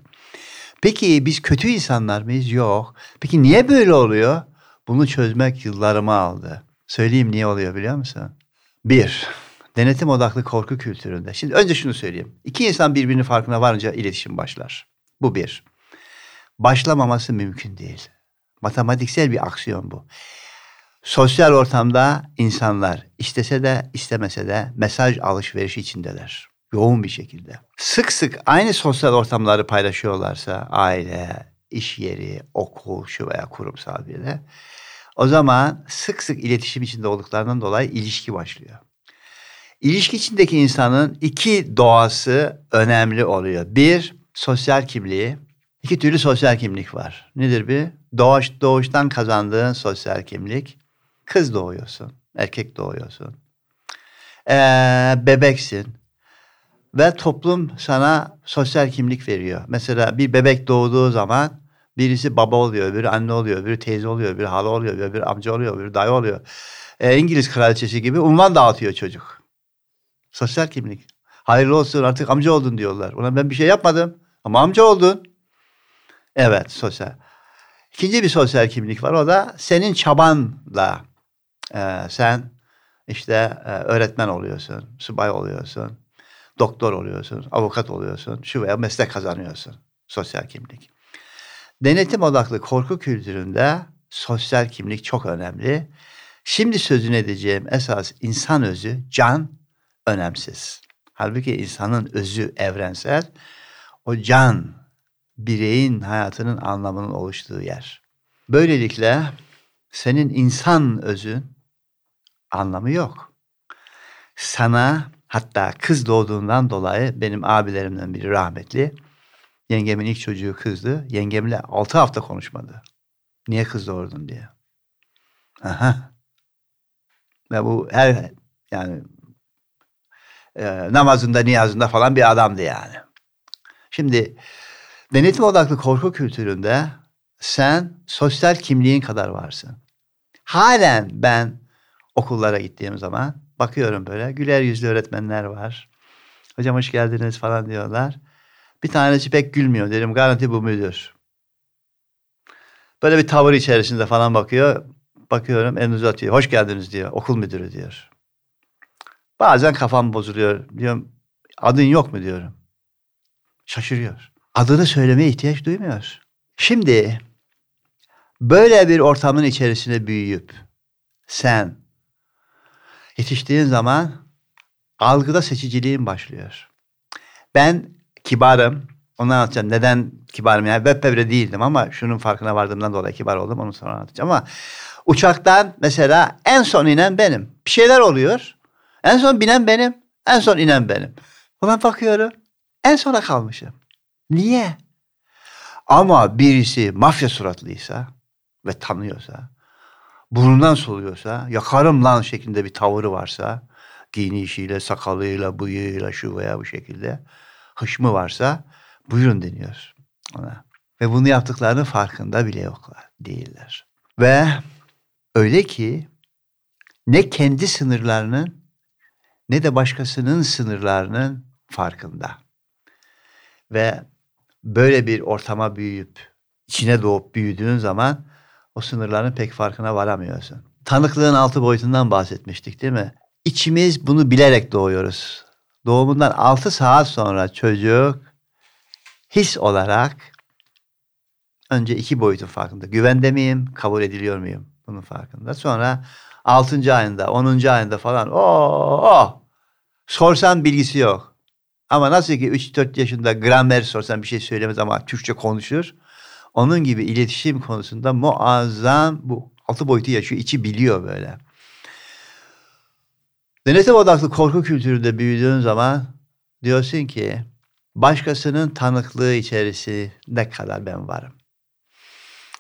Peki biz kötü insanlar mıyız? Yok. Peki niye böyle oluyor? Bunu çözmek yıllarımı aldı. Söyleyeyim niye oluyor biliyor musun? Bir, denetim odaklı korku kültüründe. Şimdi önce şunu söyleyeyim. İki insan birbirinin farkına varınca iletişim başlar. Bu bir. Başlamaması mümkün değil. Matematiksel bir aksiyon bu. Sosyal ortamda insanlar istese de istemese de mesaj alışverişi içindeler. Yoğun bir şekilde. Sık sık aynı sosyal ortamları paylaşıyorlarsa aile, iş yeri, okul, şu veya kurumsal bir de o zaman sık sık iletişim içinde olduklarından dolayı ilişki başlıyor. İlişki içindeki insanın iki doğası önemli oluyor. Bir, sosyal kimliği. İki türlü sosyal kimlik var. Nedir bir? Doğuş, doğuştan kazandığın sosyal kimlik. Kız doğuyorsun, erkek doğuyorsun. Ee, bebeksin. Ve toplum sana sosyal kimlik veriyor. Mesela bir bebek doğduğu zaman birisi baba oluyor, biri anne oluyor, biri teyze oluyor, biri hala oluyor, biri amca oluyor, biri dayı oluyor. Ee, İngiliz kraliçesi gibi unvan dağıtıyor çocuk. Sosyal kimlik. Hayırlı olsun artık amca oldun diyorlar. Ona ben bir şey yapmadım ama amca oldun. Evet sosyal. İkinci bir sosyal kimlik var o da senin çabanla e, sen işte e, öğretmen oluyorsun, subay oluyorsun, doktor oluyorsun, avukat oluyorsun, şu veya meslek kazanıyorsun. Sosyal kimlik. Denetim odaklı korku kültüründe sosyal kimlik çok önemli. Şimdi sözünü edeceğim esas insan özü, can önemsiz. Halbuki insanın özü evrensel. O can bireyin hayatının anlamının oluştuğu yer. Böylelikle senin insan özün anlamı yok. Sana hatta kız doğduğundan dolayı benim abilerimden biri rahmetli. Yengemin ilk çocuğu kızdı. Yengemle altı hafta konuşmadı. Niye kız doğurdun diye. Aha. Ve bu her yani e, namazında niyazında falan bir adamdı yani. Şimdi denetim odaklı korku kültüründe sen sosyal kimliğin kadar varsın. Halen ben okullara gittiğim zaman bakıyorum böyle güler yüzlü öğretmenler var. Hocam hoş geldiniz falan diyorlar. Bir tanesi pek gülmüyor. Dedim garanti bu müdür. Böyle bir tavır içerisinde falan bakıyor. Bakıyorum elini uzatıyor. Hoş geldiniz diyor. Okul müdürü diyor. Bazen kafam bozuluyor. Diyorum adın yok mu diyorum. Şaşırıyor. Adını söylemeye ihtiyaç duymuyor. Şimdi böyle bir ortamın içerisinde büyüyüp sen yetiştiğin zaman algıda seçiciliğin başlıyor. Ben kibarım. Onu anlatacağım. Neden kibarım? Yani web değildim ama şunun farkına vardığımdan dolayı kibar oldum. Onu sonra anlatacağım ama uçaktan mesela en son inen benim. Bir şeyler oluyor. En son binen benim. En son inen benim. Ulan bakıyorum. En sona kalmışım. Niye? Ama birisi mafya suratlıysa ve tanıyorsa, burnundan soluyorsa, yakarım lan şeklinde bir tavırı varsa, giyinişiyle, sakalıyla, bıyığıyla şu veya bu şekilde hışmı varsa buyurun deniyor ona. Ve bunu yaptıklarının farkında bile yoklar, değiller. Ve öyle ki ne kendi sınırlarının ne de başkasının sınırlarının farkında. Ve böyle bir ortama büyüyüp içine doğup büyüdüğün zaman o sınırların pek farkına varamıyorsun. Tanıklığın altı boyutundan bahsetmiştik değil mi? İçimiz bunu bilerek doğuyoruz. Doğumundan altı saat sonra çocuk his olarak önce iki boyutun farkında. Güvende miyim? Kabul ediliyor muyum? Bunun farkında. Sonra altıncı ayında, onuncu ayında falan o oh, sorsan bilgisi yok. Ama nasıl ki 3-4 yaşında gramer sorsan bir şey söylemez ama Türkçe konuşur. Onun gibi iletişim konusunda muazzam bu altı boyutu yaşıyor. içi biliyor böyle. Denetim odaklı korku kültüründe büyüdüğün zaman diyorsun ki başkasının tanıklığı içerisi ne kadar ben varım.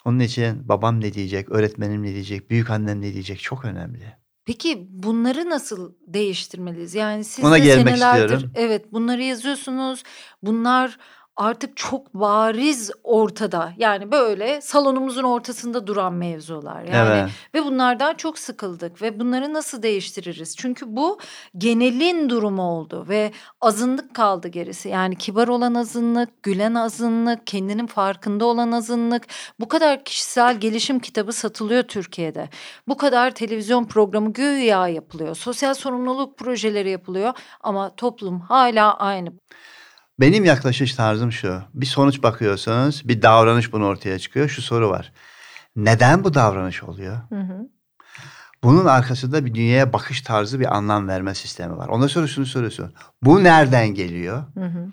Onun için babam ne diyecek, öğretmenim ne diyecek, büyük annem ne diyecek çok önemli.
Peki bunları nasıl değiştirmeliyiz? Yani siz
Ona
de
gelmek
senelerdir
istiyorum.
evet bunları yazıyorsunuz. Bunlar artık çok bariz ortada. Yani böyle salonumuzun ortasında duran mevzular. Yani
Evet.
ve bunlardan çok sıkıldık ve bunları nasıl değiştiririz? Çünkü bu genelin durumu oldu ve azınlık kaldı gerisi. Yani kibar olan azınlık, gülen azınlık, kendinin farkında olan azınlık. Bu kadar kişisel gelişim kitabı satılıyor Türkiye'de. Bu kadar televizyon programı güya yapılıyor. Sosyal sorumluluk projeleri yapılıyor ama toplum hala aynı.
Benim yaklaşış tarzım şu. Bir sonuç bakıyorsunuz, bir davranış bunu ortaya çıkıyor. Şu soru var. Neden bu davranış oluyor?
Hı hı.
Bunun arkasında bir dünyaya bakış tarzı, bir anlam verme sistemi var. Ondan sonra şunu soruyorsun. Bu nereden geliyor?
Hı hı.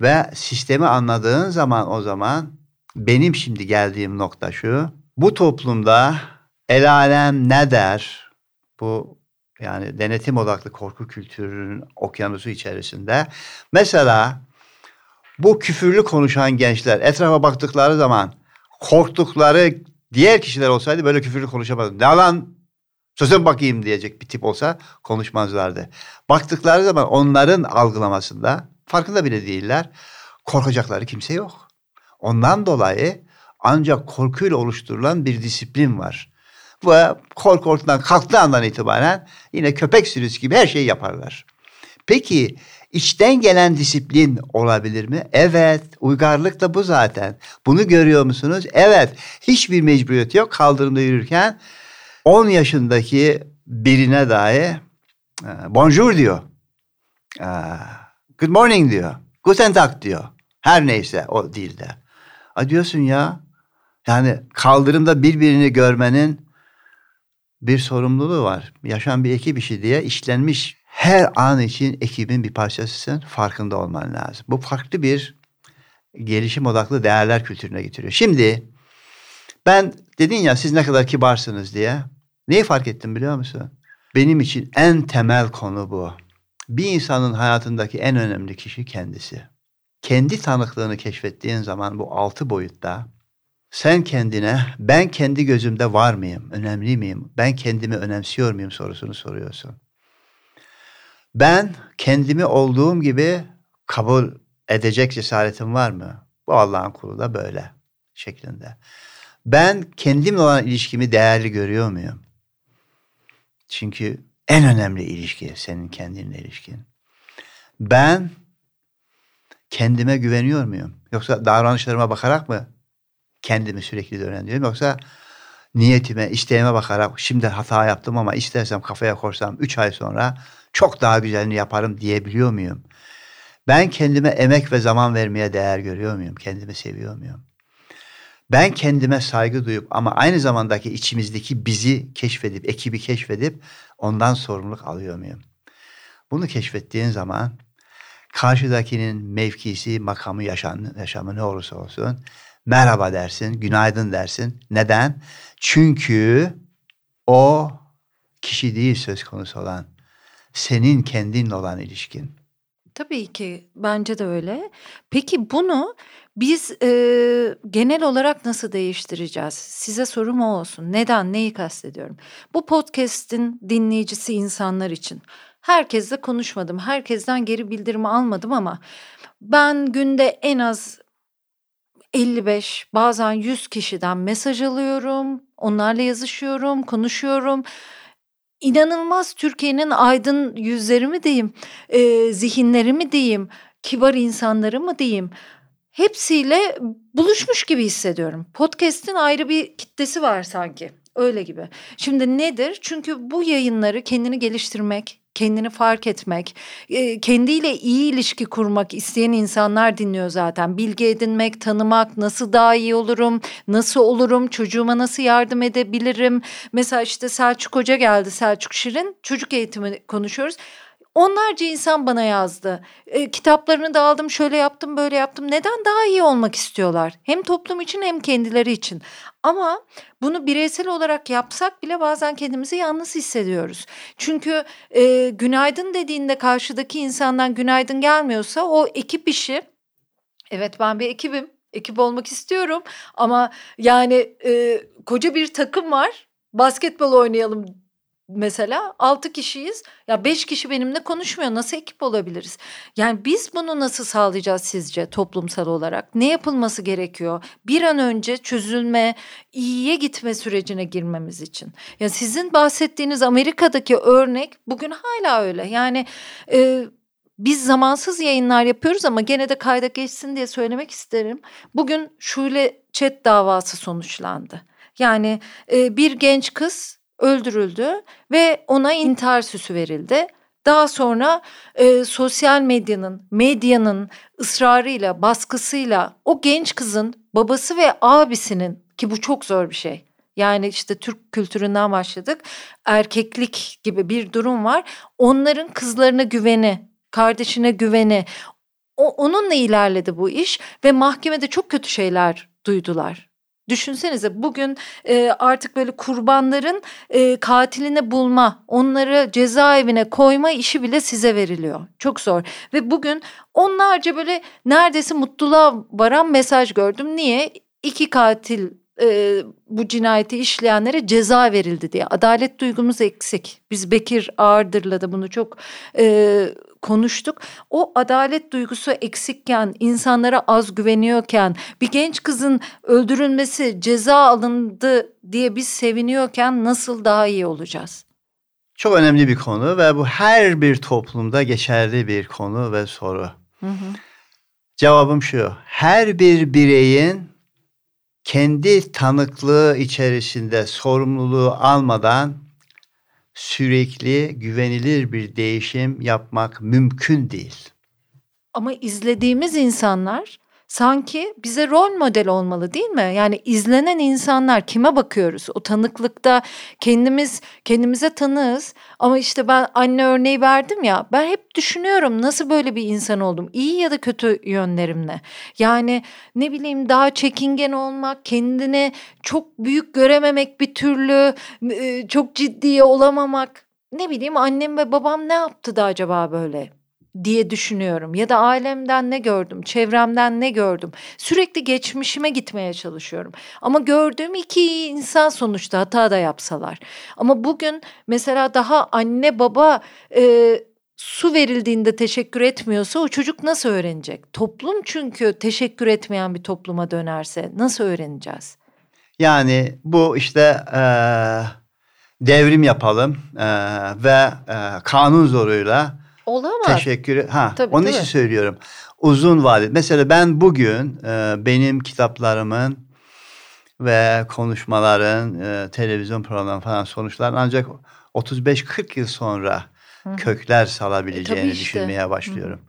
Ve sistemi anladığın zaman o zaman benim şimdi geldiğim nokta şu. Bu toplumda el alem ne der? Bu yani denetim odaklı korku kültürünün okyanusu içerisinde. Mesela bu küfürlü konuşan gençler etrafa baktıkları zaman korktukları diğer kişiler olsaydı böyle küfürlü konuşamazdı. Ne lan söze bakayım diyecek bir tip olsa konuşmazlardı. Baktıkları zaman onların algılamasında farkında bile değiller. Korkacakları kimse yok. Ondan dolayı ancak korkuyla oluşturulan bir disiplin var. Ve korku ortadan kalktığı andan itibaren yine köpek sürüsü gibi her şeyi yaparlar. Peki içten gelen disiplin olabilir mi? Evet. Uygarlık da bu zaten. Bunu görüyor musunuz? Evet. Hiçbir mecburiyet yok. Kaldırımda yürürken 10 yaşındaki birine dahi e, bonjour diyor. E, Good morning diyor. Guten Tag diyor. Her neyse o dilde. A diyorsun ya. Yani kaldırımda birbirini görmenin bir sorumluluğu var. Yaşam bir ekip işi diye işlenmiş her an için ekibin bir parçasısın. Farkında olman lazım. Bu farklı bir gelişim odaklı değerler kültürüne getiriyor. Şimdi ben dedin ya siz ne kadar kibarsınız diye. Neyi fark ettim biliyor musun? Benim için en temel konu bu. Bir insanın hayatındaki en önemli kişi kendisi. Kendi tanıklığını keşfettiğin zaman bu altı boyutta sen kendine ben kendi gözümde var mıyım, önemli miyim, ben kendimi önemsiyor muyum sorusunu soruyorsun. Ben kendimi olduğum gibi kabul edecek cesaretim var mı? Bu Allah'ın kulu da böyle şeklinde. Ben kendimle olan ilişkimi değerli görüyor muyum? Çünkü en önemli ilişki senin kendinle ilişkin. Ben kendime güveniyor muyum? Yoksa davranışlarıma bakarak mı kendimi sürekli öğreniyorum? Yoksa niyetime, isteğime bakarak şimdi hata yaptım ama istersem kafaya korsam 3 ay sonra çok daha güzelini yaparım diyebiliyor muyum? Ben kendime emek ve zaman vermeye değer görüyor muyum? Kendimi seviyor muyum? Ben kendime saygı duyup ama aynı zamandaki içimizdeki bizi keşfedip, ekibi keşfedip ondan sorumluluk alıyor muyum? Bunu keşfettiğin zaman karşıdakinin mevkisi, makamı, yaşam, yaşamı ne olursa olsun merhaba dersin, günaydın dersin. Neden? Çünkü o kişi değil söz konusu olan. Senin kendinle olan ilişkin.
Tabii ki bence de öyle. Peki bunu biz e, genel olarak nasıl değiştireceğiz? Size sorum o olsun. Neden? Neyi kastediyorum? Bu podcast'in dinleyicisi insanlar için. Herkesle konuşmadım. Herkesten geri bildirim almadım ama ben günde en az 55 bazen 100 kişiden mesaj alıyorum. Onlarla yazışıyorum, konuşuyorum. İnanılmaz Türkiye'nin aydın yüzleri mi diyeyim, e, zihinleri mi diyeyim, kibar insanları mı diyeyim. Hepsiyle buluşmuş gibi hissediyorum. Podcast'in ayrı bir kitlesi var sanki. Öyle gibi. Şimdi nedir? Çünkü bu yayınları kendini geliştirmek, kendini fark etmek, kendiyle iyi ilişki kurmak isteyen insanlar dinliyor zaten. Bilgi edinmek, tanımak, nasıl daha iyi olurum, nasıl olurum, çocuğuma nasıl yardım edebilirim. Mesela işte Selçuk Hoca geldi, Selçuk Şirin. Çocuk eğitimi konuşuyoruz. Onlarca insan bana yazdı. E, kitaplarını da aldım, şöyle yaptım, böyle yaptım. Neden daha iyi olmak istiyorlar? Hem toplum için hem kendileri için. Ama bunu bireysel olarak yapsak bile bazen kendimizi yalnız hissediyoruz. Çünkü e, günaydın dediğinde karşıdaki insandan günaydın gelmiyorsa o ekip işi, evet ben bir ekibim, ekip olmak istiyorum ama yani e, koca bir takım var basketbol oynayalım mesela 6 kişiyiz. Ya 5 kişi benimle konuşmuyor. Nasıl ekip olabiliriz? Yani biz bunu nasıl sağlayacağız sizce toplumsal olarak? Ne yapılması gerekiyor? Bir an önce çözülme, iyiye gitme sürecine girmemiz için. Ya sizin bahsettiğiniz Amerika'daki örnek bugün hala öyle. Yani e, biz zamansız yayınlar yapıyoruz ama gene de kayda geçsin diye söylemek isterim. Bugün Şule Chat davası sonuçlandı. Yani e, bir genç kız öldürüldü ve ona intihar süsü verildi. Daha sonra e, sosyal medyanın, medyanın ısrarıyla, baskısıyla o genç kızın babası ve abisinin ki bu çok zor bir şey. Yani işte Türk kültüründen başladık. Erkeklik gibi bir durum var. Onların kızlarına güveni, kardeşine güveni. O, onunla ilerledi bu iş ve mahkemede çok kötü şeyler duydular. Düşünsenize bugün e, artık böyle kurbanların e, katilini bulma, onları cezaevine koyma işi bile size veriliyor. Çok zor. Ve bugün onlarca böyle neredeyse mutluluğa varan mesaj gördüm. Niye? İki katil e, bu cinayeti işleyenlere ceza verildi diye. Adalet duygumuz eksik. Biz Bekir Ağırdır'la da bunu çok e, konuştuk. O adalet duygusu eksikken, insanlara az güveniyorken, bir genç kızın öldürülmesi, ceza alındı diye biz seviniyorken nasıl daha iyi olacağız?
Çok önemli bir konu ve bu her bir toplumda geçerli bir konu ve soru. Hı hı. Cevabım şu. Her bir bireyin kendi tanıklığı içerisinde sorumluluğu almadan sürekli güvenilir bir değişim yapmak mümkün değil.
Ama izlediğimiz insanlar sanki bize rol model olmalı değil mi? Yani izlenen insanlar kime bakıyoruz? O tanıklıkta kendimiz kendimize tanığız ama işte ben anne örneği verdim ya ben hep düşünüyorum nasıl böyle bir insan oldum? İyi ya da kötü yönlerimle. Yani ne bileyim daha çekingen olmak, kendini çok büyük görememek bir türlü, çok ciddiye olamamak. Ne bileyim annem ve babam ne yaptı da acaba böyle? Diye düşünüyorum ya da ailemden ne gördüm, çevremden ne gördüm. Sürekli geçmişime gitmeye çalışıyorum. Ama gördüğüm iki insan sonuçta hata da yapsalar. Ama bugün mesela daha anne baba e, su verildiğinde teşekkür etmiyorsa o çocuk nasıl öğrenecek? Toplum çünkü teşekkür etmeyen bir topluma dönerse nasıl öğreneceğiz?
Yani bu işte e, devrim yapalım e, ve e, kanun zoruyla
Olamaz.
teşekkür ha
Tabii,
onun
tabii.
için söylüyorum. Uzun vadeli. Mesela ben bugün e, benim kitaplarımın ve konuşmaların, e, televizyon programları falan sonuçlar ancak 35-40 yıl sonra
Hı
kökler
E,
salabileceğini
tabii işte.
düşünmeye başlıyorum.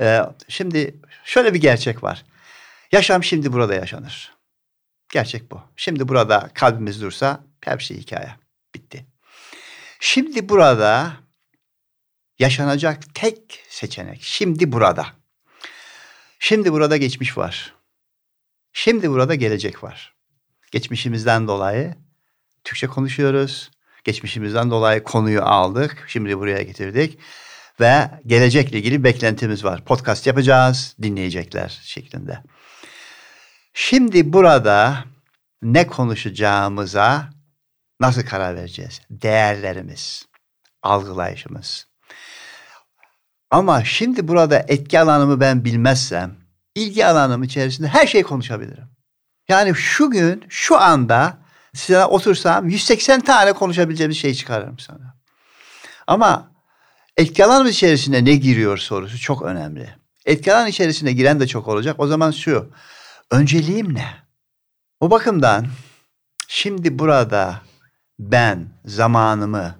E, şimdi şöyle bir gerçek var. Yaşam şimdi burada yaşanır. Gerçek bu. Şimdi burada kalbimiz dursa her şey hikaye. Bitti. Şimdi burada yaşanacak tek seçenek. Şimdi burada. Şimdi burada geçmiş var. Şimdi burada gelecek var. Geçmişimizden dolayı Türkçe konuşuyoruz. Geçmişimizden dolayı konuyu aldık. Şimdi buraya getirdik. Ve gelecekle ilgili beklentimiz var. Podcast yapacağız, dinleyecekler şeklinde. Şimdi burada ne konuşacağımıza nasıl karar vereceğiz? Değerlerimiz, algılayışımız. Ama şimdi burada etki alanımı ben bilmezsem, ilgi alanım içerisinde her şey konuşabilirim. Yani şu gün, şu anda size otursam 180 tane konuşabileceğimiz şey çıkarırım sana. Ama etki alanımız içerisinde ne giriyor sorusu çok önemli. Etki alanı içerisine giren de çok olacak. O zaman şu, önceliğim ne? O bakımdan şimdi burada ben zamanımı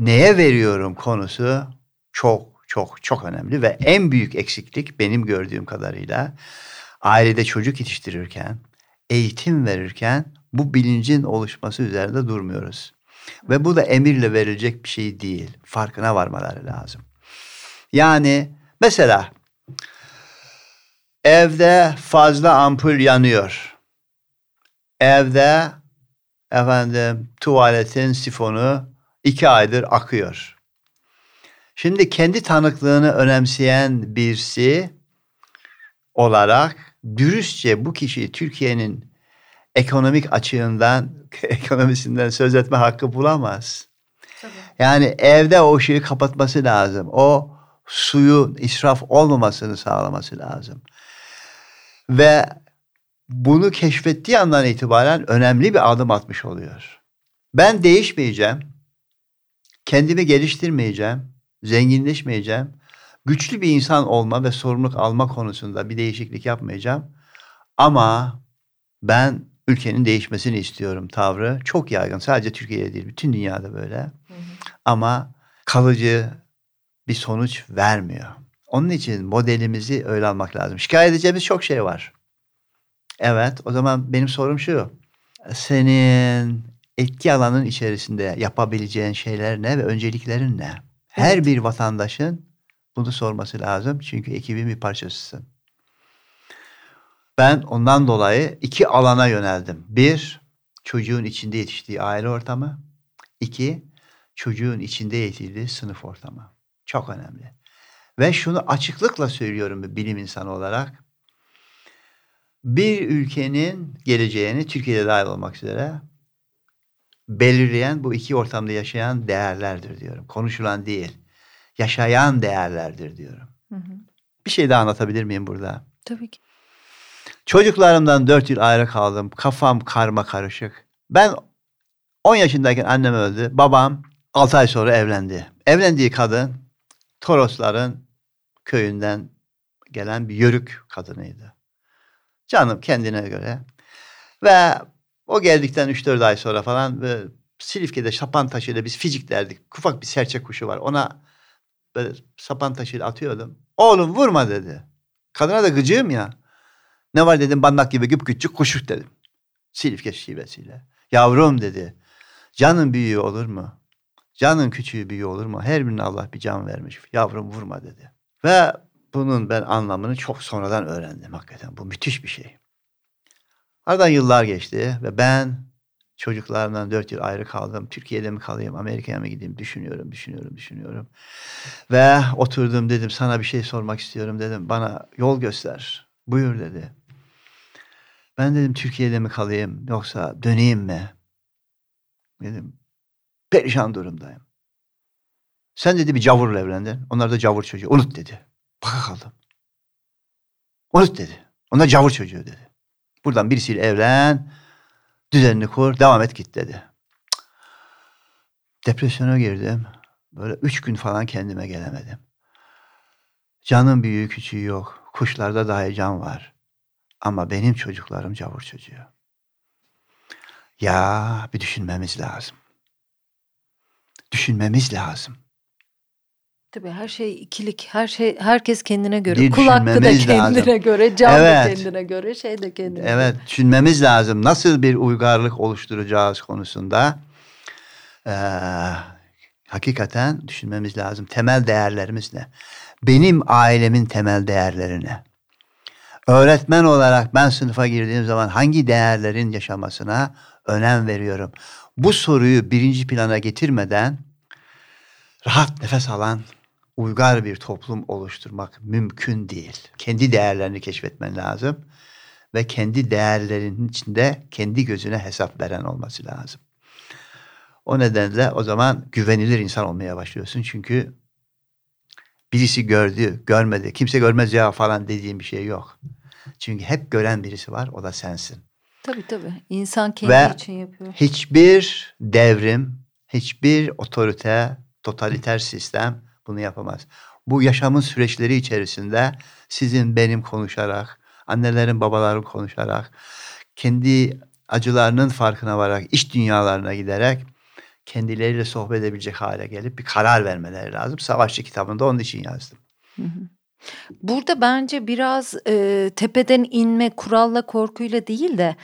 neye veriyorum konusu çok çok çok önemli ve en büyük eksiklik benim gördüğüm kadarıyla ailede çocuk yetiştirirken, eğitim verirken bu bilincin oluşması üzerinde durmuyoruz. Ve bu da emirle verilecek bir şey değil. Farkına varmaları lazım. Yani mesela evde fazla ampul yanıyor. Evde efendim tuvaletin sifonu iki aydır akıyor. Şimdi kendi tanıklığını önemseyen birisi olarak dürüstçe bu kişi Türkiye'nin ekonomik açığından, ekonomisinden söz etme hakkı bulamaz.
Tabii.
Yani evde o ışığı kapatması lazım. O suyu israf olmamasını sağlaması lazım. Ve bunu keşfettiği andan itibaren önemli bir adım atmış oluyor. Ben değişmeyeceğim. Kendimi geliştirmeyeceğim. Zenginleşmeyeceğim. Güçlü bir insan olma ve sorumluluk alma konusunda bir değişiklik yapmayacağım. Ama ben ülkenin değişmesini istiyorum tavrı. Çok yaygın. Sadece Türkiye'de değil, bütün dünyada böyle.
Hı hı.
Ama kalıcı bir sonuç vermiyor. Onun için modelimizi öyle almak lazım. Şikayet edeceğimiz çok şey var. Evet, o zaman benim sorum şu. Senin etki alanın içerisinde yapabileceğin şeyler ne ve önceliklerin ne? Her bir vatandaşın bunu sorması lazım. Çünkü ekibin bir parçasısın. Ben ondan dolayı iki alana yöneldim. Bir, çocuğun içinde yetiştiği aile ortamı. İki, çocuğun içinde yetiştiği sınıf ortamı. Çok önemli. Ve şunu açıklıkla söylüyorum bir bilim insanı olarak. Bir ülkenin geleceğini Türkiye'de dahil olmak üzere belirleyen bu iki ortamda yaşayan değerlerdir diyorum. Konuşulan değil. Yaşayan değerlerdir diyorum.
Hı hı.
Bir şey daha anlatabilir miyim burada?
Tabii ki.
Çocuklarımdan dört yıl ayrı kaldım. Kafam karma karışık. Ben 10 yaşındayken annem öldü. Babam 6 ay sonra evlendi. Evlendiği kadın Torosların köyünden gelen bir yörük kadınıydı. Canım kendine göre. Ve o geldikten 3-4 ay sonra falan böyle Silifke'de sapan taşıyla biz ficik derdik. Ufak bir serçe kuşu var. Ona böyle sapan taşıyla atıyordum. Oğlum vurma dedi. Kadına da gıcığım ya. Ne var dedim bandak gibi güp küçük kuşuk dedim. Silifke şivesiyle. Yavrum dedi. Canın büyüğü olur mu? Canın küçüğü büyüğü olur mu? Her birine Allah bir can vermiş. Yavrum vurma dedi. Ve bunun ben anlamını çok sonradan öğrendim hakikaten. Bu müthiş bir şey. Aradan yıllar geçti ve ben çocuklarımdan dört yıl ayrı kaldım. Türkiye'de mi kalayım, Amerika'ya mı gideyim düşünüyorum, düşünüyorum, düşünüyorum. Ve oturdum dedim sana bir şey sormak istiyorum dedim. Bana yol göster. Buyur dedi. Ben dedim Türkiye'de mi kalayım yoksa döneyim mi? Dedim perişan durumdayım. Sen dedi bir cavurla evlendin. Onlar da cavur çocuğu. Unut dedi. Baka kaldım. Unut dedi. Onlar cavur çocuğu dedi. Buradan birisiyle evlen. Düzenini kur, devam et git dedi. Depresyona girdim. Böyle üç gün falan kendime gelemedim. Canın büyüğü küçüğü yok. Kuşlarda dahi can var. Ama benim çocuklarım cavur çocuğu. Ya bir düşünmemiz lazım. Düşünmemiz lazım.
Tabii her şey ikilik. Her şey herkes kendine göre.
Bir
Kul hakkı da kendine
lazım.
göre, can da
Evet.
kendine göre, şey de kendine
Evet, düşünmemiz lazım. Nasıl bir uygarlık oluşturacağız konusunda eee, hakikaten düşünmemiz lazım. Temel değerlerimiz ne? Benim ailemin temel değerleri ne? Öğretmen olarak ben sınıfa girdiğim zaman hangi değerlerin yaşamasına önem veriyorum? Bu soruyu birinci plana getirmeden rahat nefes alan uygar bir toplum oluşturmak mümkün değil. Kendi değerlerini keşfetmen lazım ve kendi değerlerinin içinde kendi gözüne hesap veren olması lazım. O nedenle o zaman güvenilir insan olmaya başlıyorsun. Çünkü birisi gördü, görmedi, kimse görmez ya falan dediğim bir şey yok. Çünkü hep gören birisi var, o da sensin.
Tabii tabii. İnsan kendi
Ve
için yapıyor.
Hiçbir devrim, hiçbir otorite, totaliter sistem bunu yapamaz. Bu yaşamın süreçleri içerisinde sizin benim konuşarak, annelerin babaların konuşarak, kendi acılarının farkına vararak, iş dünyalarına giderek kendileriyle sohbet edebilecek hale gelip bir karar vermeleri lazım. Savaşçı kitabında onun için yazdım.
Burada bence biraz e, tepeden inme kuralla korkuyla değil de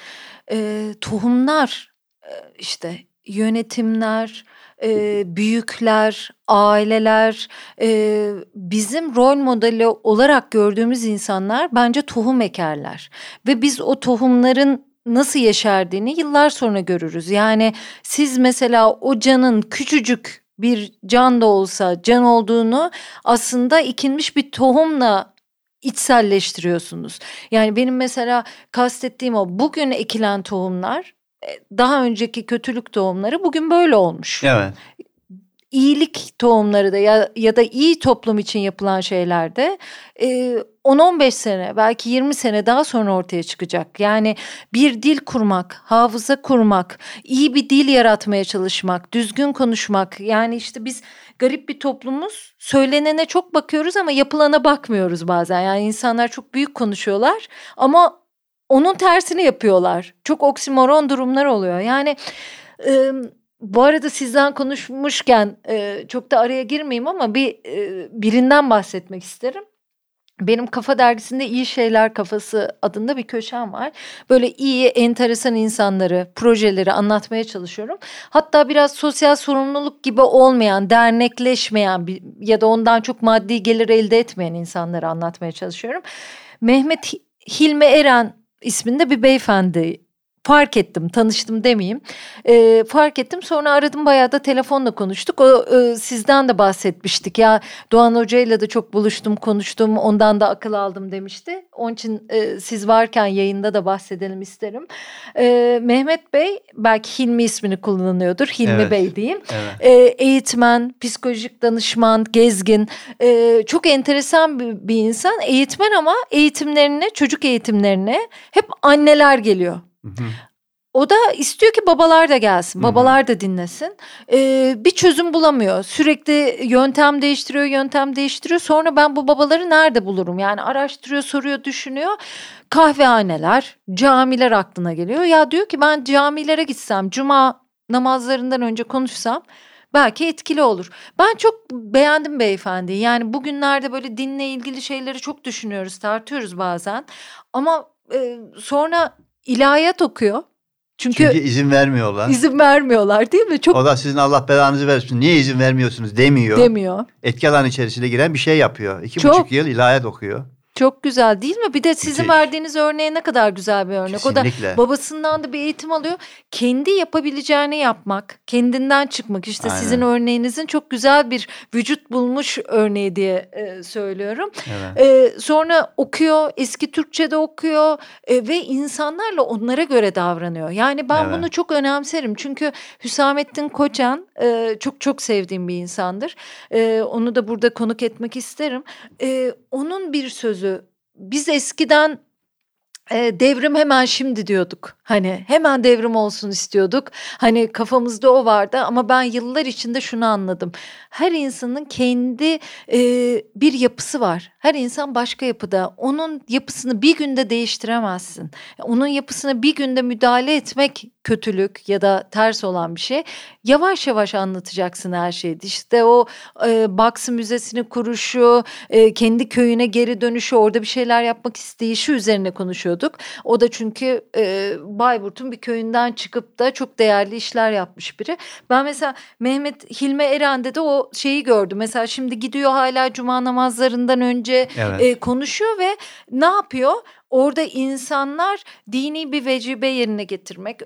e, tohumlar e, işte yönetimler, e, büyükler, aileler, e, bizim rol modeli olarak gördüğümüz insanlar bence tohum ekerler. Ve biz o tohumların nasıl yeşerdiğini yıllar sonra görürüz. Yani siz mesela o canın küçücük bir can da olsa can olduğunu aslında ikilmiş bir tohumla içselleştiriyorsunuz. Yani benim mesela kastettiğim o bugün ekilen tohumlar daha önceki kötülük tohumları bugün böyle olmuş.
Evet.
İyilik tohumları da ya, ya da iyi toplum için yapılan şeyler de e, 10-15 sene belki 20 sene daha sonra ortaya çıkacak. Yani bir dil kurmak, hafıza kurmak, iyi bir dil yaratmaya çalışmak, düzgün konuşmak. Yani işte biz garip bir toplumuz. Söylenene çok bakıyoruz ama yapılana bakmıyoruz bazen. Yani insanlar çok büyük konuşuyorlar ama onun tersini yapıyorlar. Çok oksimoron durumlar oluyor. Yani e, bu arada sizden konuşmuşken e, çok da araya girmeyeyim ama bir e, birinden bahsetmek isterim. Benim Kafa Dergisi'nde iyi Şeyler Kafası adında bir köşem var. Böyle iyi, enteresan insanları, projeleri anlatmaya çalışıyorum. Hatta biraz sosyal sorumluluk gibi olmayan, dernekleşmeyen ya da ondan çok maddi gelir elde etmeyen insanları anlatmaya çalışıyorum. Mehmet Hilmi Eren isminde bir beyefendi fark ettim tanıştım demeyeyim e, fark ettim sonra aradım bayağı da telefonla konuştuk o e, sizden de bahsetmiştik ya Doğan Hoca ile de çok buluştum konuştum ondan da akıl aldım demişti onun için e, siz varken yayında da bahsedelim isterim e, Mehmet Bey belki Hilmi ismini kullanıyordur Hilmi
Evet.
Bey diyeyim
Evet.
e, eğitmen, psikolojik danışman, gezgin, e, çok enteresan bir, bir insan. Eğitmen ama eğitimlerine, çocuk eğitimlerine hep anneler geliyor.
Hı hı.
O da istiyor ki babalar da gelsin, babalar da dinlesin. E, bir çözüm bulamıyor. Sürekli yöntem değiştiriyor, yöntem değiştiriyor. Sonra ben bu babaları nerede bulurum? Yani araştırıyor, soruyor, düşünüyor. Kahvehaneler, camiler aklına geliyor. Ya diyor ki ben camilere gitsem, cuma namazlarından önce konuşsam belki etkili olur. Ben çok beğendim beyefendi. Yani bugünlerde böyle dinle ilgili şeyleri çok düşünüyoruz, tartıyoruz bazen. Ama e, sonra ilahiyat okuyor. Çünkü,
Çünkü izin vermiyorlar.
izin vermiyorlar değil mi? Çok
O da sizin Allah belanızı versin. Niye izin vermiyorsunuz demiyor.
demiyor.
Etki alan içerisine giren bir şey yapıyor. İki
Çok.
buçuk yıl ilahiyat okuyor.
Çok güzel değil mi? Bir de sizin
Müthiş.
verdiğiniz örneğe ne kadar güzel bir örnek. O da
Kesinlikle.
babasından da bir eğitim alıyor. Kendi yapabileceğini yapmak, kendinden çıkmak. İşte
Aynen.
sizin örneğinizin çok güzel bir vücut bulmuş örneği diye e, söylüyorum.
Evet.
E, sonra okuyor, eski Türkçe'de okuyor e, ve insanlarla onlara göre davranıyor. Yani ben
Evet.
bunu çok önemserim. Çünkü Hüsamettin Koçan e, çok çok sevdiğim bir insandır. E, onu da burada konuk etmek isterim. E, onun bir sözü biz eskiden e, devrim hemen şimdi diyorduk. Hani hemen devrim olsun istiyorduk. Hani kafamızda o vardı ama ben yıllar içinde şunu anladım. Her insanın kendi e, bir yapısı var. Her insan başka yapıda. Onun yapısını bir günde değiştiremezsin. Onun yapısına bir günde müdahale etmek kötülük ya da ters olan bir şey. Yavaş yavaş anlatacaksın her şeyi. İşte o e, Baksı Müzesi'ni kuruşu, e, kendi köyüne geri dönüşü, orada bir şeyler yapmak isteyişi üzerine konuşuyorduk. O da çünkü e, Bayburt'un bir köyünden çıkıp da çok değerli işler yapmış biri. Ben mesela Mehmet Hilmi Eren'de de o şeyi gördüm. Mesela şimdi gidiyor hala cuma namazlarından önce evet. e, konuşuyor ve ne yapıyor? Orada insanlar dini bir vecibe yerine getirmek,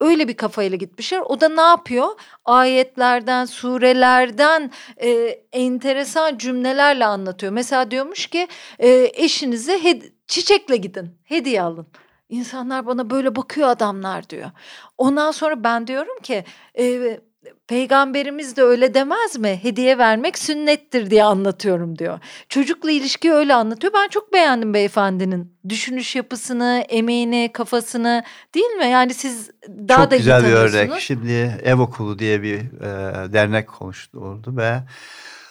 öyle bir kafayla gitmişler. O da ne yapıyor? Ayetlerden, surelerden e, enteresan cümlelerle anlatıyor. Mesela diyormuş ki e, eşinize çiçekle gidin, hediye alın. İnsanlar bana böyle bakıyor adamlar diyor. Ondan sonra ben diyorum ki e, Peygamberimiz de öyle demez mi? Hediye vermek sünnettir diye anlatıyorum diyor. Çocukla ilişki öyle anlatıyor. Ben çok beğendim beyefendinin düşünüş yapısını, emeğini, kafasını değil mi? Yani siz daha
çok
da
güzel bir örnek. Şimdi Ev Okulu diye bir e, dernek oluşturuldu ve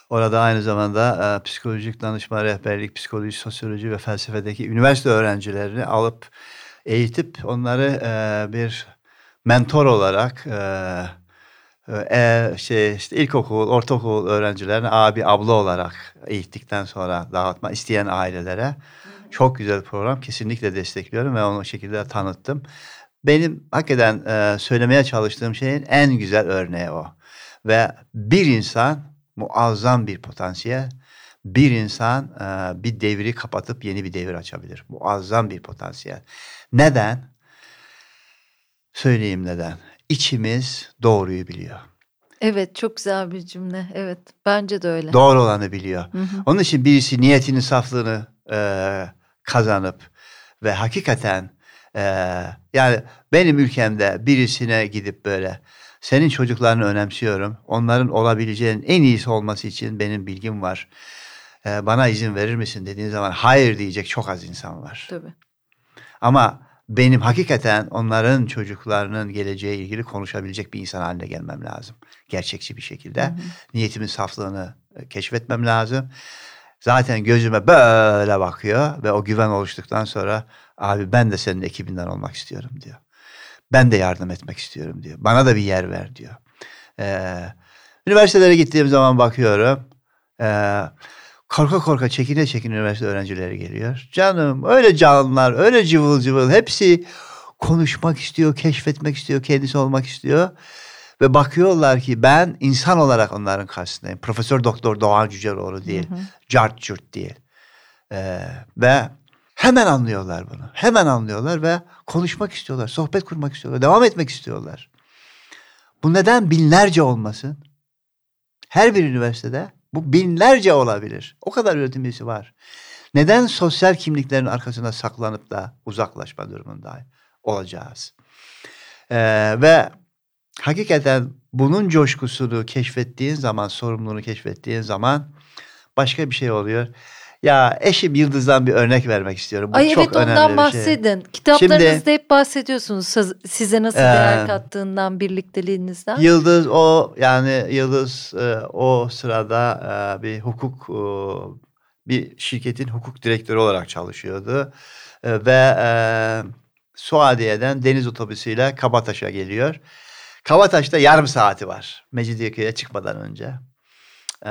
orada aynı zamanda e, psikolojik danışma, rehberlik, psikoloji, sosyoloji ve felsefedeki üniversite öğrencilerini alıp eğitip onları e, bir mentor olarak e, e, şey işte ilkokul, ortaokul öğrencilerine abi, abla olarak eğittikten sonra dağıtma isteyen ailelere çok güzel program. Kesinlikle destekliyorum ve onu şekilde tanıttım. Benim hakikaten e, söylemeye çalıştığım şeyin en güzel örneği o. Ve bir insan muazzam bir potansiyel. Bir insan e, bir devri kapatıp yeni bir devir açabilir. Muazzam bir potansiyel. Neden? Söyleyeyim neden içimiz doğruyu biliyor.
Evet çok güzel bir cümle. Evet bence de öyle.
Doğru olanı biliyor. Hı hı. Onun için birisi niyetinin saflığını e, kazanıp ve hakikaten e, yani benim ülkemde birisine gidip böyle senin çocuklarını önemsiyorum. Onların olabileceğinin en iyisi olması için benim bilgim var. E, bana izin verir misin dediğin zaman hayır diyecek çok az insan var.
Tabii.
Ama benim hakikaten onların çocuklarının geleceği ilgili konuşabilecek bir insan haline gelmem lazım. Gerçekçi bir şekilde. Hı hı. Niyetimin saflığını e, keşfetmem lazım. Zaten gözüme böyle bakıyor ve o güven oluştuktan sonra abi ben de senin ekibinden olmak istiyorum diyor. Ben de yardım etmek istiyorum diyor. Bana da bir yer ver diyor. Ee, üniversitelere gittiğim zaman bakıyorum. Ee, korka korka çekine çekine üniversite öğrencileri geliyor. Canım öyle canlılar öyle cıvıl cıvıl hepsi konuşmak istiyor, keşfetmek istiyor, kendisi olmak istiyor. Ve bakıyorlar ki ben insan olarak onların karşısındayım. Profesör Doktor Doğan Cüceloğlu değil, hı hı. Cart Cürt değil. Ee, ve hemen anlıyorlar bunu. Hemen anlıyorlar ve konuşmak istiyorlar, sohbet kurmak istiyorlar, devam etmek istiyorlar. Bu neden binlerce olmasın? Her bir üniversitede bu binlerce olabilir. O kadar üretim var. Neden sosyal kimliklerin arkasına saklanıp da uzaklaşma durumunda olacağız? Ee, ve hakikaten bunun coşkusunu keşfettiğin zaman, sorumluluğunu keşfettiğin zaman başka bir şey oluyor. Ya eşim Yıldız'dan bir örnek vermek istiyorum. Bu
Ay
çok
evet ondan şey. bahsedin. Şey. Kitaplarınızda Şimdi, hep bahsediyorsunuz size nasıl e, değer kattığından, birlikteliğinizden.
Yıldız o yani Yıldız e, o sırada e, bir hukuk e, bir şirketin hukuk direktörü olarak çalışıyordu. E, ve e, Suadiye'den deniz otobüsüyle Kabataş'a geliyor. Kabataş'ta yarım saati var Mecidiyeköy'e çıkmadan önce. Ee,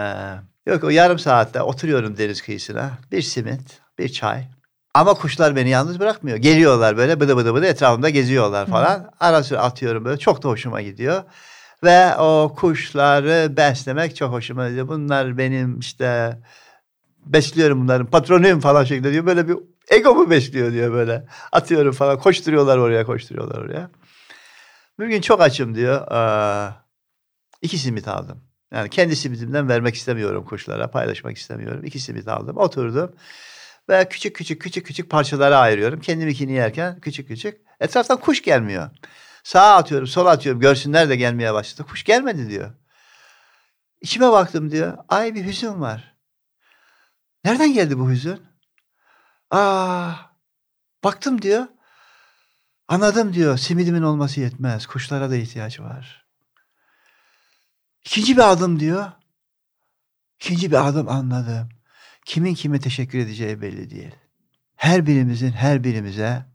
yok o yarım saatte oturuyorum deniz kıyısına. Bir simit, bir çay. Ama kuşlar beni yalnız bırakmıyor. Geliyorlar böyle bıdı bıdı bıdı etrafımda geziyorlar falan. Hı. Ara sıra atıyorum böyle çok da hoşuma gidiyor. Ve o kuşları beslemek çok hoşuma gidiyor. Bunlar benim işte besliyorum bunların patronuyum falan şeklinde diyor. Böyle bir ego mu besliyor diyor böyle. Atıyorum falan koşturuyorlar oraya koşturuyorlar oraya. Bir gün çok açım diyor. Ee, iki simit aldım. Yani kendi simitimden vermek istemiyorum kuşlara, paylaşmak istemiyorum. İki simit aldım, oturdum. Ve küçük küçük küçük küçük parçalara ayırıyorum. Kendimikini yerken küçük küçük. Etraftan kuş gelmiyor. Sağa atıyorum, sola atıyorum. Görsünler de gelmeye başladı. Kuş gelmedi diyor. İçime baktım diyor. Ay bir hüzün var. Nereden geldi bu hüzün? Ah Baktım diyor. Anladım diyor. Simidimin olması yetmez. Kuşlara da ihtiyaç var. İkinci bir adım diyor. İkinci bir adım anladım. Kimin kime teşekkür edeceği belli değil. Her birimizin her birimize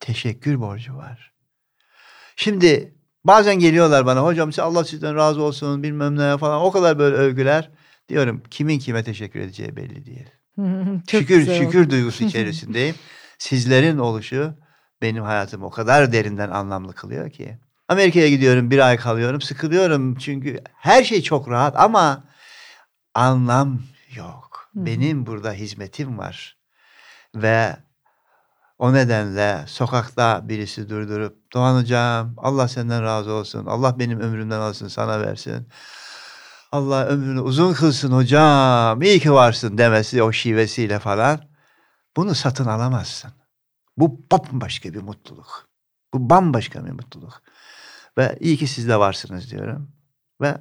teşekkür borcu var. Şimdi bazen geliyorlar bana hocam Allah sizden razı olsun bilmem ne falan o kadar böyle övgüler. Diyorum kimin kime teşekkür edeceği belli değil. Şükür şükür duygusu içerisindeyim. Sizlerin oluşu benim hayatımı o kadar derinden anlamlı kılıyor ki. Amerika'ya gidiyorum bir ay kalıyorum sıkılıyorum çünkü her şey çok rahat ama anlam yok.
Hı.
Benim burada hizmetim var ve o nedenle sokakta birisi durdurup Doğan hocam Allah senden razı olsun. Allah benim ömrümden alsın sana versin. Allah ömrünü uzun kılsın hocam. iyi ki varsın demesi o şivesiyle falan. Bunu satın alamazsın. Bu bambaşka bir mutluluk. Bu bambaşka bir mutluluk. Ve iyi ki siz de varsınız diyorum. Ve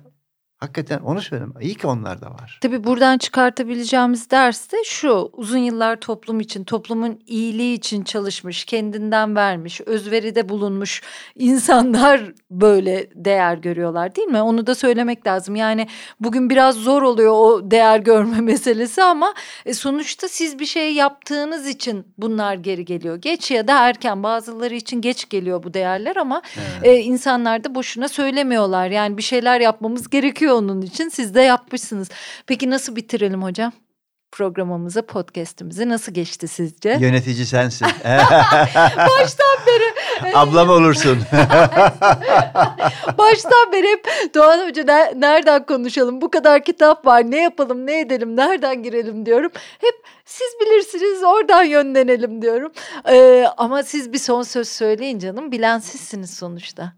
hakikaten onu söyleyeyim. İyi ki onlar da var.
Tabii buradan çıkartabileceğimiz ders de şu. Uzun yıllar toplum için, toplumun iyiliği için çalışmış, kendinden vermiş, özveride bulunmuş insanlar böyle değer görüyorlar değil mi? Onu da söylemek lazım. Yani bugün biraz zor oluyor o değer görme meselesi ama e, sonuçta siz bir şey yaptığınız için bunlar geri geliyor. Geç ya da erken bazıları için geç geliyor bu değerler ama
Evet.
e, insanlar da boşuna söylemiyorlar. Yani bir şeyler yapmamız gerekiyor onun için. Siz de yapmışsınız. Peki nasıl bitirelim hocam? Programımızı, podcast'imizi nasıl geçti sizce?
Yönetici sensin.
Baştan beri
Ablam olursun.
baştan beri hep Doğan Hoca ne- nereden konuşalım? Bu kadar kitap var. Ne yapalım, ne edelim, nereden girelim diyorum. Hep siz bilirsiniz oradan yönlenelim diyorum. Ee, ama siz bir son söz söyleyin canım. Bilen sizsiniz sonuçta.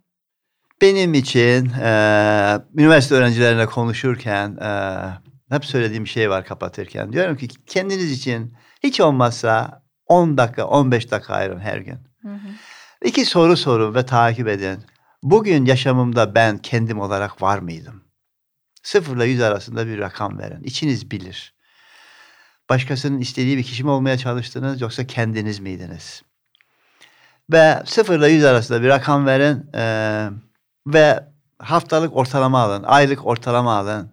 Benim için eee, üniversite öğrencilerine konuşurken eee, hep söylediğim şey var kapatırken. Diyorum ki kendiniz için hiç olmazsa 10 dakika 15 dakika ayırın her gün. İki soru sorun ve takip edin. Bugün yaşamımda ben kendim olarak var mıydım? Sıfırla yüz arasında bir rakam verin. İçiniz bilir. Başkasının istediği bir kişi mi olmaya çalıştınız yoksa kendiniz miydiniz? Ve sıfırla yüz arasında bir rakam verin eee, ve haftalık ortalama alın, aylık ortalama alın.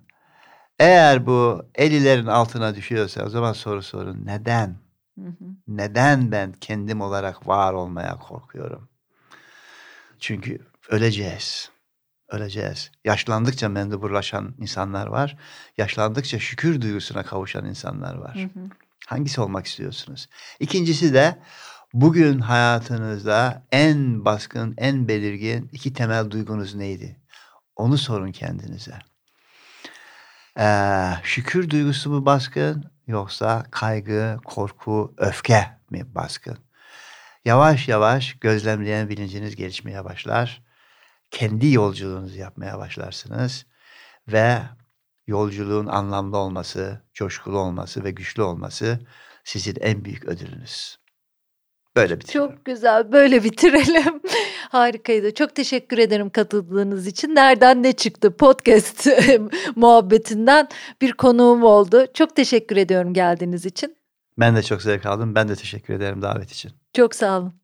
Eğer bu 50'lerin altına düşüyorsa o zaman soru sorun. Neden?
Hı hı.
Neden ben kendim olarak var olmaya korkuyorum? Çünkü öleceğiz. Öleceğiz. Yaşlandıkça mendeburlaşan insanlar var. Yaşlandıkça şükür duygusuna kavuşan insanlar var.
Hı hı.
Hangisi olmak istiyorsunuz? İkincisi de bugün hayatınızda en baskın, en belirgin iki temel duygunuz neydi? Onu sorun kendinize. Ee, şükür duygusu mu baskın yoksa kaygı, korku, öfke mi baskın? Yavaş yavaş gözlemleyen bilinciniz gelişmeye başlar. Kendi yolculuğunuzu yapmaya başlarsınız ve yolculuğun anlamlı olması, coşkulu olması ve güçlü olması sizin en büyük ödülünüz. Böyle bitiriyorum.
Çok güzel. Böyle bitirelim. Harikaydı. Çok teşekkür ederim katıldığınız için. Nereden ne çıktı? Podcast muhabbetinden bir konuğum oldu. Çok teşekkür ediyorum geldiğiniz için.
Ben de çok zevk aldım. Ben de teşekkür ederim davet için.
Çok sağ olun.